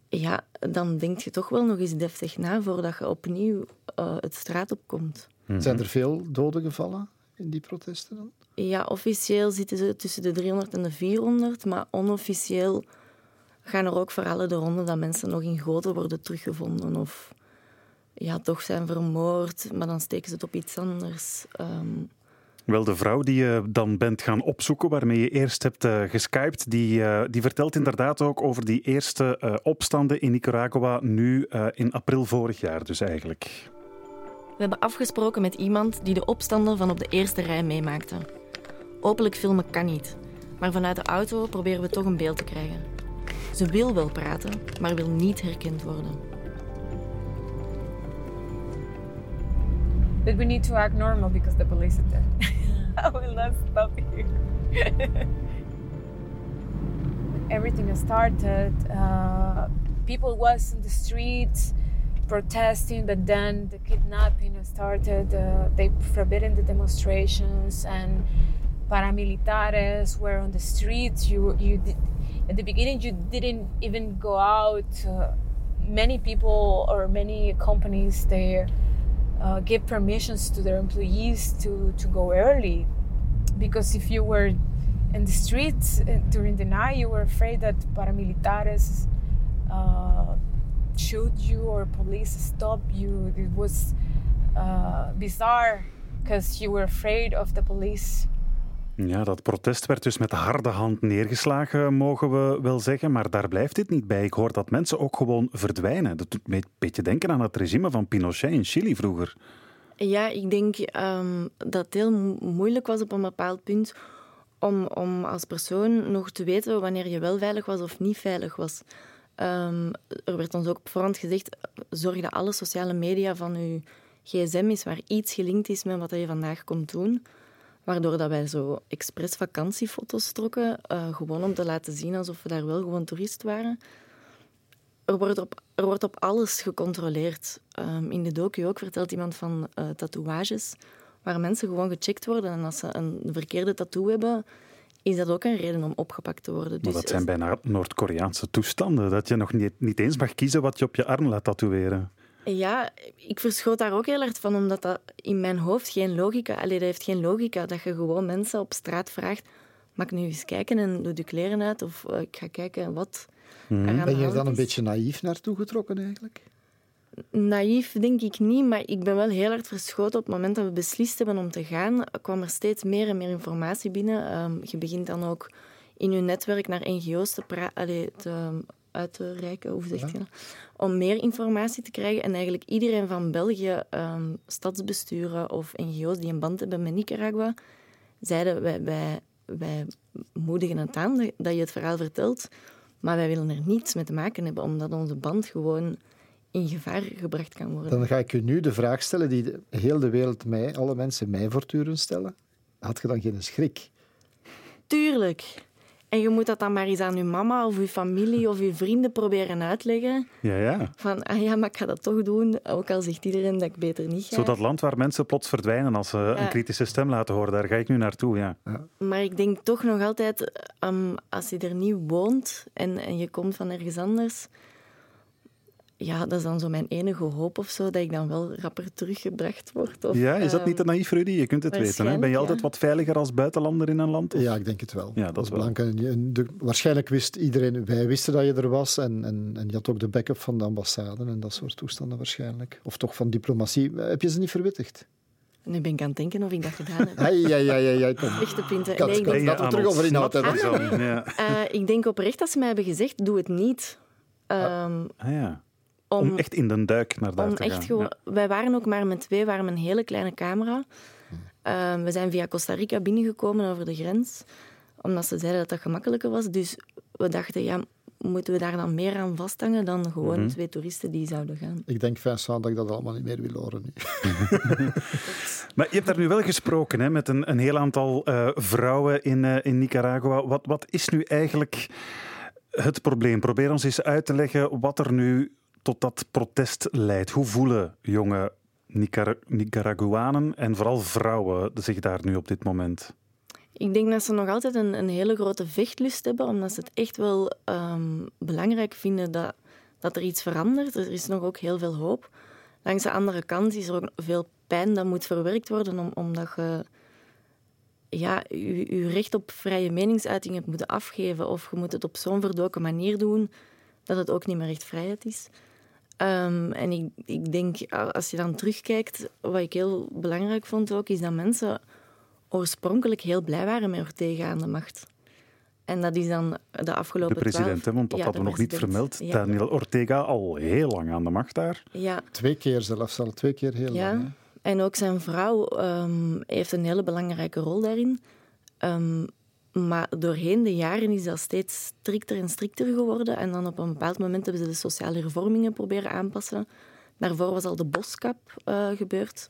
Ja, dan denk je toch wel nog eens deftig na voordat je opnieuw uh, het straat opkomt. Mm -hmm. Zijn er veel doden gevallen die protesten dan? Ja, officieel zitten ze tussen de 300 en de 400, maar onofficieel gaan er ook verhalen de ronde dat mensen nog in goten worden teruggevonden of ja, toch zijn vermoord, maar dan steken ze het op iets anders. Um... Wel, de vrouw die je dan bent gaan opzoeken, waarmee je eerst hebt uh, geskyped, die, uh, die vertelt inderdaad ook over die eerste uh, opstanden in Nicaragua, nu in april vorig jaar dus eigenlijk. We hebben afgesproken met iemand die de opstanden van op de eerste rij meemaakte. Openlijk filmen kan niet, maar vanuit de auto proberen we toch een beeld te krijgen. Ze wil wel praten, maar wil niet herkend worden. But we need to act normal because the police is [LAUGHS] there. I will not stop here. [LAUGHS] Everything started. Uh, people was in the streets protesting, but then the kidnapping started. Uh, they forbidden the demonstrations, and paramilitares were on the streets. You, you did, at the beginning, you didn't even go out. Uh, many people or many companies they uh, give permissions to their employees to, to go early because if you were in the streets uh, during the night you were afraid that paramilitares uh, shoot you or police stop you it was uh, bizarre because you were afraid of the police Ja, dat protest werd dus met harde hand neergeslagen, mogen we wel zeggen. Maar daar blijft dit niet bij. Ik hoor dat mensen ook gewoon verdwijnen. Dat doet me een beetje denken aan het regime van Pinochet in Chili vroeger. Ja, ik denk um, dat het heel moeilijk was op een bepaald punt om, om als persoon nog te weten wanneer je wel veilig was of niet veilig was. Um, er werd ons ook op voorhand gezegd, zorg dat alle sociale media van je gsm is waar iets gelinkt is met wat je vandaag komt doen. Waardoor dat wij zo expres vakantiefoto's trokken, uh, gewoon om te laten zien alsof we daar wel gewoon toerist waren. Er wordt op, er wordt op alles gecontroleerd. Um, in de docu ook vertelt iemand van uh, tatoeages, waar mensen gewoon gecheckt worden. En als ze een verkeerde tattoo hebben, is dat ook een reden om opgepakt te worden. Maar Dus dat zijn bijna Noord-Koreaanse toestanden, dat je nog niet, niet eens mag kiezen wat je op je arm laat tatoeëren. Ja, ik verschoot daar ook heel erg van, omdat dat in mijn hoofd geen logica... Allee, dat heeft geen logica dat je gewoon mensen op straat vraagt mag ik nu eens kijken en doe de kleren uit of uh, ik ga kijken wat mm. Ben je er dan een beetje naïef naartoe getrokken eigenlijk? Naïef denk ik niet, maar ik ben wel heel hard verschoten. Op het moment dat we beslist hebben om te gaan, kwam er steeds meer en meer informatie binnen. Um, je begint dan ook in je netwerk naar NGO's te, te uit te reiken, hoe zeg je dat? Om meer informatie te krijgen. En eigenlijk iedereen van België, um, stadsbesturen of NGO's die een band hebben met Nicaragua, zeiden wij, wij, wij moedigen het aan dat je het verhaal vertelt, maar wij willen er niets mee te maken hebben, omdat onze band gewoon in gevaar gebracht kan worden. Dan ga ik u nu de vraag stellen die de, heel de wereld mij, alle mensen mij voortdurend stellen. Had je dan geen schrik? Tuurlijk. En je moet dat dan maar eens aan je mama of je familie of je vrienden proberen uitleggen. Ja, ja. Van, ah ja, maar ik ga dat toch doen, ook al zegt iedereen dat ik beter niet ga. Zo dat land waar mensen plots verdwijnen als ze een kritische stem laten horen, daar ga ik nu naartoe, ja. ja. Maar ik denk toch nog altijd, um, als je er niet woont en, en je komt van ergens anders ja, dat is dan zo mijn enige hoop of zo, dat ik dan wel rapper teruggebracht word. Of, ja, is dat niet te naïef, Rudy? Je kunt het weten. Hè? Ben je altijd wat veiliger als buitenlander in een land? Ja, ik denk het wel. Ja, dat, is belangrijk. waarschijnlijk wist iedereen, wij wisten dat je er was en, en, en je had ook de backup van de ambassade en dat soort toestanden waarschijnlijk. Of toch van diplomatie. Heb je ze niet verwittigd? Nu ben ik aan het denken of ik dat gedaan heb. Ai, ja, ja, ja, ja. Echte pinten. Kan, nee, ik denk... dat we terug over inhoud hebben. ja. Uh, ik denk oprecht dat ze mij hebben gezegd, doe het niet. Um, ah, ja. Om, echt in de duik naar daar te echt gaan. Wij waren ook maar met twee, waren een hele kleine camera. Uh, we zijn via Costa Rica binnengekomen over de grens, omdat ze zeiden dat dat gemakkelijker was. Dus we dachten, ja, moeten we daar dan meer aan vasthangen dan gewoon mhm. twee toeristen die zouden gaan? Ik denk, Vincent, dat ik dat allemaal niet meer wil horen. [LAUGHS] maar je hebt daar nu wel gesproken hè, met een, een heel aantal uh, vrouwen in, uh, in Nicaragua. Wat, wat is nu eigenlijk het probleem? Probeer ons eens uit te leggen wat er nu tot dat protest leidt? Hoe voelen jonge Nicar Nicaraguanen en vooral vrouwen zich daar nu op dit moment? Ik denk dat ze nog altijd een, een hele grote vechtlust hebben, omdat ze het echt wel um, belangrijk vinden dat, dat er iets verandert. Er is nog ook heel veel hoop. Langs de andere kant is er ook veel pijn dat moet verwerkt worden, om, omdat je ja, je, je recht op vrije meningsuiting hebt moeten afgeven. Of je moet het op zo'n verdoken manier doen dat het ook niet meer echt vrijheid is. Um, en ik, ik denk, als je dan terugkijkt, wat ik heel belangrijk vond ook, is dat mensen oorspronkelijk heel blij waren met Ortega aan de macht. En dat is dan de afgelopen De president, want dat hadden we nog niet vermeld. Daniel Ortega al heel lang aan de macht daar. Ja. Twee keer zelfs al, twee keer heel ja. lang. En ook zijn vrouw um, heeft een hele belangrijke rol daarin. Um, maar doorheen de jaren is dat steeds strikter en strikter geworden. En dan op een bepaald moment hebben ze de sociale hervormingen proberen aanpassen. Daarvoor was al de boskap uh, gebeurd.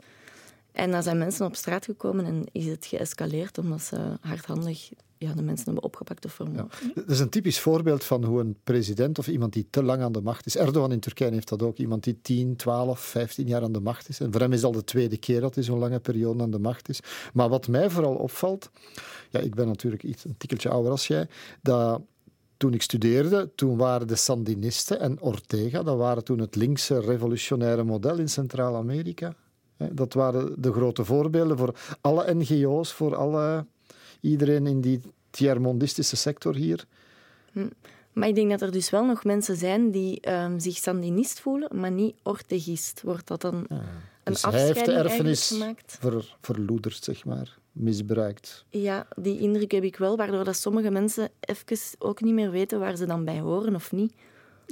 En dan zijn mensen op straat gekomen en is het geëscaleerd omdat ze hardhandig ja, de mensen hebben opgepakt of vermoord. Dat is een typisch voorbeeld van hoe een president of iemand die te lang aan de macht is. Erdogan in Turkije heeft dat ook. Iemand die 10, 12, 15 jaar aan de macht is. En voor hem is het al de tweede keer dat hij zo'n lange periode aan de macht is. Maar wat mij vooral opvalt, ja, ik ben natuurlijk iets een tikkeltje ouder als jij, dat toen ik studeerde, toen waren de Sandinisten en Ortega, dat waren toen het linkse revolutionaire model in Centraal-Amerika. Dat waren de grote voorbeelden voor alle NGO's, voor alle, iedereen in die tiermondistische sector hier. Hm. Maar ik denk dat er dus wel nog mensen zijn die um, zich Sandinist voelen, maar niet Ortegist. Wordt dat dan ja. een dus hij heeft de erfenis ver, verloederd, zeg maar misbruikt. Ja, die indruk heb ik wel, waardoor dat sommige mensen even ook niet meer weten waar ze dan bij horen of niet.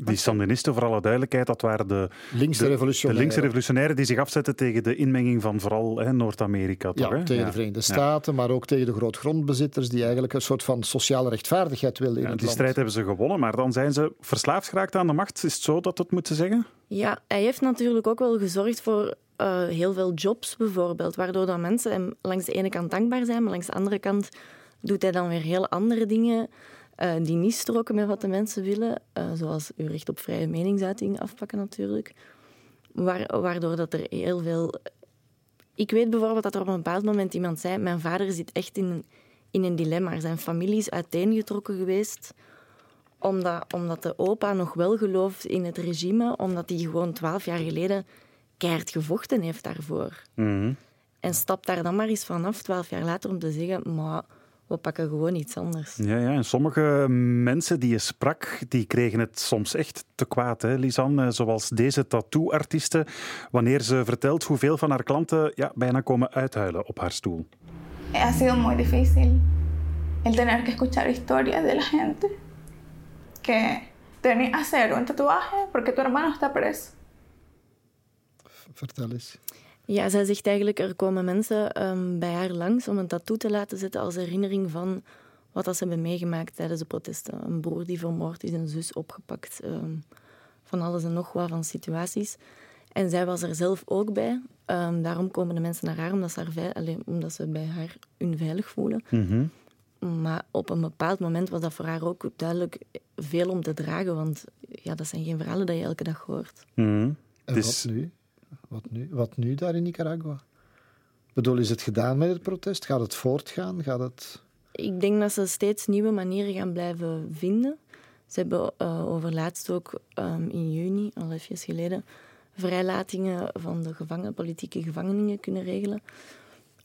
Die Sandinisten, voor alle duidelijkheid, dat waren de linkse revolutionairen, de linkse revolutionairen die zich afzetten tegen de inmenging van vooral Noord-Amerika. Ja, hè? tegen de Verenigde Staten, maar ook tegen de grootgrondbezitters die eigenlijk een soort van sociale rechtvaardigheid wilden in ja, het die land. strijd hebben ze gewonnen, maar dan zijn ze verslaafd geraakt aan de macht. Is het zo dat het moeten zeggen? Ja, hij heeft natuurlijk ook wel gezorgd voor uh, heel veel jobs bijvoorbeeld, waardoor dan mensen hem langs de ene kant dankbaar zijn, maar langs de andere kant doet hij dan weer heel andere dingen uh, die niet stroken met wat de mensen willen, uh, zoals uw recht op vrije meningsuiting afpakken natuurlijk, Waar, waardoor dat er heel veel... Ik weet bijvoorbeeld dat er op een bepaald moment iemand zei, mijn vader zit echt in, in een dilemma. Zijn familie is uiteengetrokken geweest omdat, omdat de opa nog wel gelooft in het regime, omdat hij gewoon twaalf jaar geleden keihard gevochten heeft daarvoor. Mhm. En stapt daar dan maar eens vanaf, twaalf jaar later, om te zeggen, maar we pakken gewoon iets anders. Ja, ja, en sommige mensen die je sprak, die kregen het soms echt te kwaad, hè, Lisanne? Zoals deze tattoo-artiste, wanneer ze vertelt hoeveel van haar klanten ja, bijna komen uithuilen op haar stoel. Ha sido muy difícil el tener que escuchar historias de la gente que te venía a hacer un tatuaje porque tu hermano está preso. Vertel eens. Ja, zij zegt eigenlijk, er komen mensen um, bij haar langs om een tattoo te laten zetten als herinnering van wat dat ze hebben meegemaakt tijdens de protesten. Een broer die vermoord is, een zus opgepakt, um, van alles en nog wat van situaties. En zij was er zelf ook bij. Um, daarom komen de mensen naar haar, omdat ze, haar alleen, omdat ze bij haar onveilig voelen. Mm -hmm. Maar op een bepaald moment was dat voor haar ook duidelijk veel om te dragen, want ja, dat zijn geen verhalen die je elke dag hoort. Mm -hmm. En dus... wat nu? Wat nu? Wat nu daar in Nicaragua? Ik bedoel, is het gedaan met het protest? Gaat het voortgaan? Gaat het... Ik denk dat ze steeds nieuwe manieren gaan blijven vinden. Ze hebben uh, overlaatst ook um, in juni, al even geleden, vrijlatingen van de gevangen, politieke gevangenen kunnen regelen.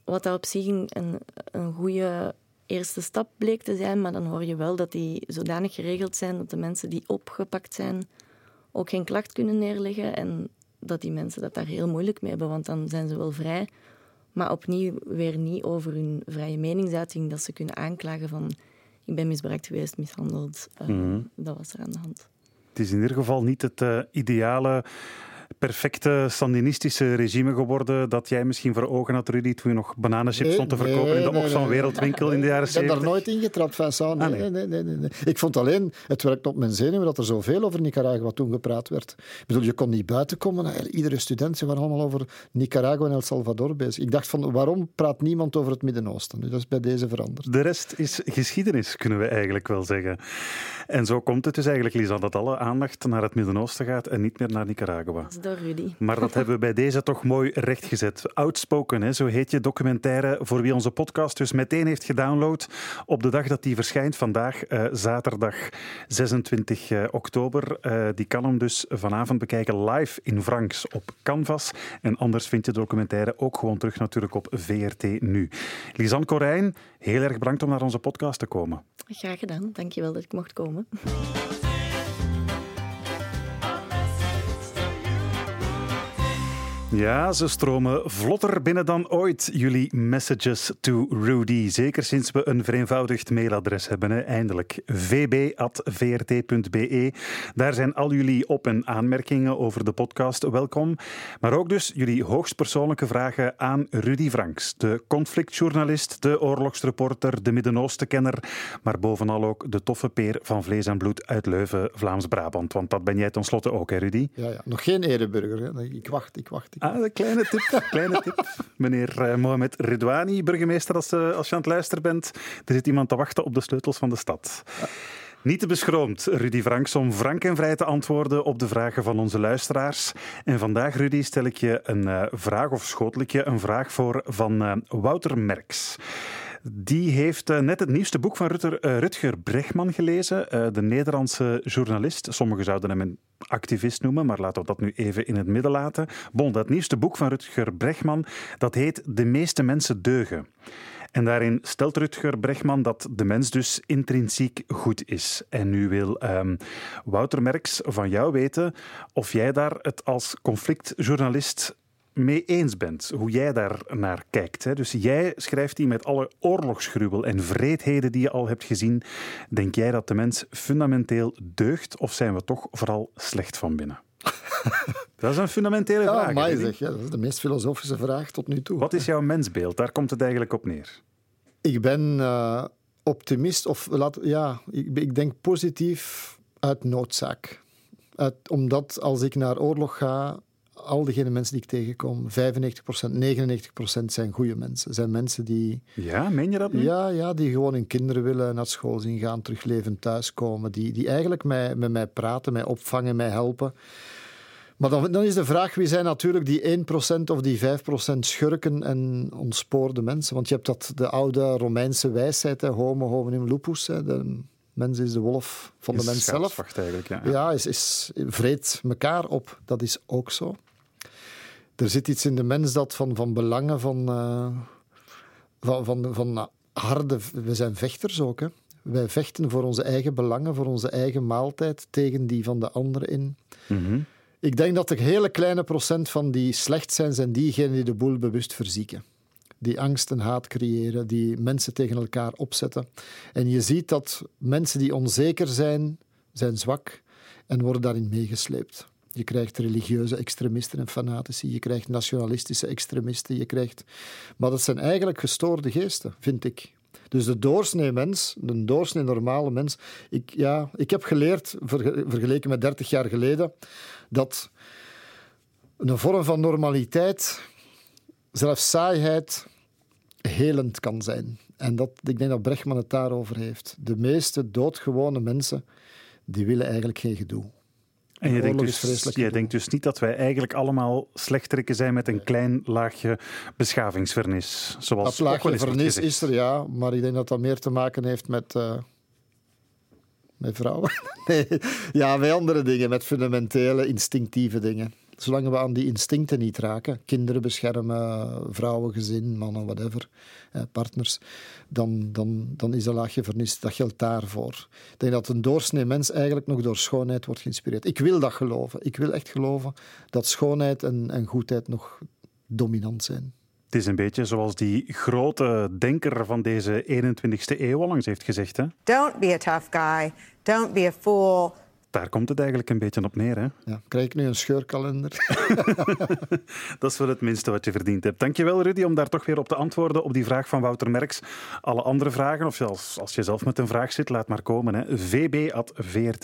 Wat dat op zich een, een goede eerste stap bleek te zijn, maar dan hoor je wel dat die zodanig geregeld zijn dat de mensen die opgepakt zijn ook geen klacht kunnen neerleggen en dat die mensen dat daar heel moeilijk mee hebben, want dan zijn ze wel vrij, maar opnieuw weer niet over hun vrije meningsuiting dat ze kunnen aanklagen van ik ben misbruikt geweest, mishandeld. Uh, Dat was er aan de hand. Het is in ieder geval niet het uh, ideale perfecte sandinistische regime geworden dat jij misschien voor ogen had, Rudy, toen je nog bananenchips stond te verkopen in de Oxfam Wereldwinkel in de jaren 70? Ik heb daar nooit ingetrapt, Vincent. Ah, nee. nee, nee, nee, Ik vond alleen, het werkte op mijn zenuwen dat er zoveel over Nicaragua toen gepraat werd. Ik bedoel, je kon niet buiten komen. Iedere student, ze waren allemaal over Nicaragua en El Salvador bezig. Ik dacht van, waarom praat niemand over het Midden-Oosten? dat is bij deze veranderd. De rest is geschiedenis, kunnen we eigenlijk wel zeggen. En zo komt het dus eigenlijk, Lisa, dat alle aandacht naar het Midden-Oosten gaat en niet meer naar Nicaragua. Rudy. Maar dat hebben we bij deze toch mooi rechtgezet. Outspoken, hè, zo heet je documentaire voor wie onze podcast dus meteen heeft gedownload op de dag dat die verschijnt, vandaag, uh, zaterdag 26 uh, eh, oktober. Uh, die kan hem dus vanavond bekijken live in Franks op Canvas. En anders vind je de documentaire ook gewoon terug natuurlijk op VRT Nu. Lisanne Corijn, heel erg bedankt om naar onze podcast te komen. Graag gedaan. Dankjewel dat ik mocht komen. Ja, ze stromen vlotter binnen dan ooit, jullie messages to Rudy. Zeker sinds we een vereenvoudigd mailadres hebben, hè. eindelijk. vb.vrt.be. Daar zijn al jullie op- en aanmerkingen over de podcast welkom. Maar ook dus jullie hoogstpersoonlijke vragen aan Rudy Franks, de conflictjournalist, de oorlogsreporter, de Midden-Oosten-kenner, maar bovenal ook de toffe peer van vlees en bloed uit Leuven, Vlaams-Brabant. Want dat ben jij tenslotte ook, hè, Rudy? Ja, ja. nog geen ereburger. Ik wacht, ik wacht. Ik Ah, een kleine tip. Kleine tip. [LAUGHS] Meneer uh, Mohamed Redouani, burgemeester, als, uh, als je aan het luisteren bent. Er zit iemand te wachten op de sleutels van de stad. Niet te beschroomd, Rudy Franks, om frank en vrij te antwoorden op de vragen van onze luisteraars. En vandaag, Rudy, stel ik je een uh, vraag, of schotel ik je een vraag voor van Wouter Merks. Die heeft net het nieuwste boek van Rutger, Bregman gelezen, de Nederlandse journalist. Sommigen zouden hem een activist noemen, maar laten we dat nu even in het midden laten. Bon, dat nieuwste boek van Rutger Bregman, dat heet De meeste mensen deugen. En daarin stelt Rutger Bregman dat de mens dus intrinsiek goed is. En nu wil um, Wouter Merks van jou weten of jij daar het als conflictjournalist mee eens bent, hoe jij daar naar kijkt. Hè. Dus jij schrijft die met alle oorlogsgruwel en vreedheden die je al hebt gezien. Denk jij dat de mens fundamenteel deugt of zijn we toch vooral slecht van binnen? [LAUGHS] dat is een fundamentele ja, vraag. Zeg, ja, dat is de meest filosofische vraag tot nu toe. Wat is jouw mensbeeld? Daar komt het eigenlijk op neer. Ik ben uh, optimist, of laat, ja, ik, ik denk positief uit noodzaak. Uit, omdat als ik naar oorlog ga, al diegene mensen die ik tegenkom, 95%, 99% zijn goede mensen. Zijn mensen die... Ja, meen je dat nu? Ja, ja, die gewoon hun kinderen willen naar school zien gaan, terug levend thuiskomen. Die, die eigenlijk mij, met mij praten, mij opvangen, mij helpen. Maar dan, dan is de vraag, wie zijn natuurlijk die 1% of die 5% schurken en ontspoorde mensen? Want je hebt dat, de oude Romeinse wijsheid, hè, homo hominum lupus, hè, de mens is de wolf van de mens zelf. Eigenlijk, ja. ja, is, is vreet elkaar op. Dat is ook zo er zit iets in de mens dat van, van belangen, van, uh, van, van, van harde... We zijn vechters ook, hè. Wij vechten voor onze eigen belangen, voor onze eigen maaltijd, tegen die van de anderen in. Mhm. Ik denk dat de hele kleine procent van die slecht zijn, zijn diegenen die de boel bewust verzieken. Die angst en haat creëren, die mensen tegen elkaar opzetten. En je ziet dat mensen die onzeker zijn, zijn zwak en worden daarin meegesleept. Je krijgt religieuze extremisten en fanatici, je krijgt nationalistische extremisten, je krijgt... Maar dat zijn eigenlijk gestoorde geesten, vind ik. Dus de doorsnee mens, de doorsnee normale mens... Ik, ja, ik heb geleerd, vergeleken met 30 jaar geleden, dat een vorm van normaliteit, zelfs saaiheid, helend kan zijn. En dat, ik denk dat Brechtman het daarover heeft. De meeste doodgewone mensen, die willen eigenlijk geen gedoe. En je denkt, dus, denkt dus niet dat wij eigenlijk allemaal slechterikken zijn met een klein laagje beschavingsvernis? Zoals dat laagje vernis is er, ja. Maar ik denk dat dat meer te maken heeft met... Uh, met vrouwen? [LAUGHS] nee, ja, met andere dingen. Met fundamentele, instinctieve dingen. Zolang we aan die instincten niet raken, kinderen beschermen, vrouwen, gezin, mannen, whatever, partners, dan, dan, dan is dat laagje vernis. Dat geldt daarvoor. Ik denk dat een doorsnee mens eigenlijk nog door schoonheid wordt geïnspireerd. Ik wil dat geloven. Ik wil echt geloven dat schoonheid en, en goedheid nog dominant zijn. Het is een beetje zoals die grote denker van deze 21ste eeuw langs heeft gezegd. Hè? Don't be a tough guy. Don't be a fool daar komt het eigenlijk een beetje op neer. Hè? Ja, krijg ik nu een scheurkalender? [LAUGHS] dat is wel het minste wat je verdiend hebt. Dankjewel Rudy om daar toch weer op te antwoorden op die vraag van Wouter Merks. Alle andere vragen, of zelfs als je zelf met een vraag zit, laat maar komen. vb.vrt.be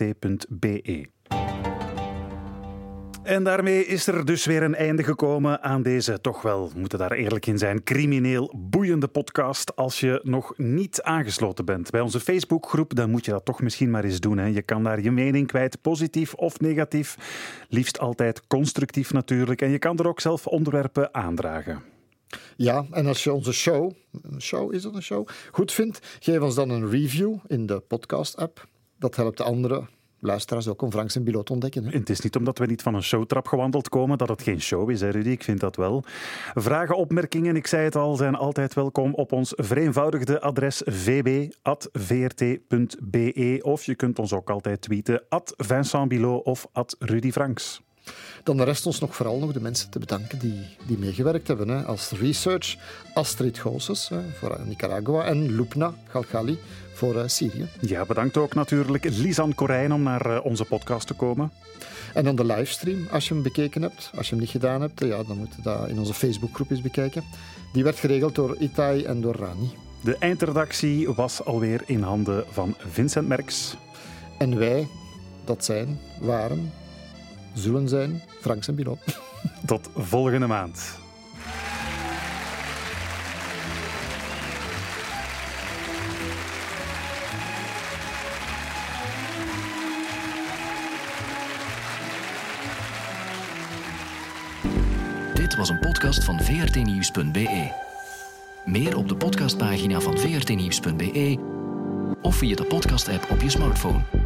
en daarmee is er dus weer een einde gekomen aan deze, toch wel, we moeten daar eerlijk in zijn, crimineel boeiende podcast. Als je nog niet aangesloten bent bij onze Facebookgroep, dan moet je dat toch misschien maar eens doen. Hè. Je kan daar je mening kwijt, positief of negatief. Liefst altijd constructief natuurlijk. En je kan er ook zelf onderwerpen aandragen. Ja, en als je onze show, show is dat een show, goed vindt, geef ons dan een review in de podcast-app. Dat helpt de anderen luisteraars ook om Franks en Bilot te ontdekken. Het is niet omdat we niet van een showtrap gewandeld komen dat het geen show is, hè Rudy? Ik vind dat wel. Vragen, opmerkingen, ik zei het al, zijn altijd welkom op ons vereenvoudigde adres vb.vrt.be of je kunt ons ook altijd tweeten at Vincent Bilot of at Rudy Franks. Dan rest ons nog vooral nog de mensen te bedanken die, die meegewerkt hebben. Hè. Als research Astrid Goossens voor Nicaragua en Lupna Galgali voor uh, Syrië. Ja, bedankt ook natuurlijk Lisan Korijn om naar uh, onze podcast te komen. En dan de livestream, als je hem bekeken hebt. Als je hem niet gedaan hebt, ja, dan moet je dat in onze Facebookgroep eens bekijken. Die werd geregeld door Itai en door Rani. De eindredactie was alweer in handen van Vincent Merks. En wij, dat zijn, waren, zullen zijn, Franks en Bilot. Tot volgende maand. Was een podcast van vrtnieuws.be. Meer op de podcastpagina van vrtnieuws.be of via de podcast-app op je smartphone.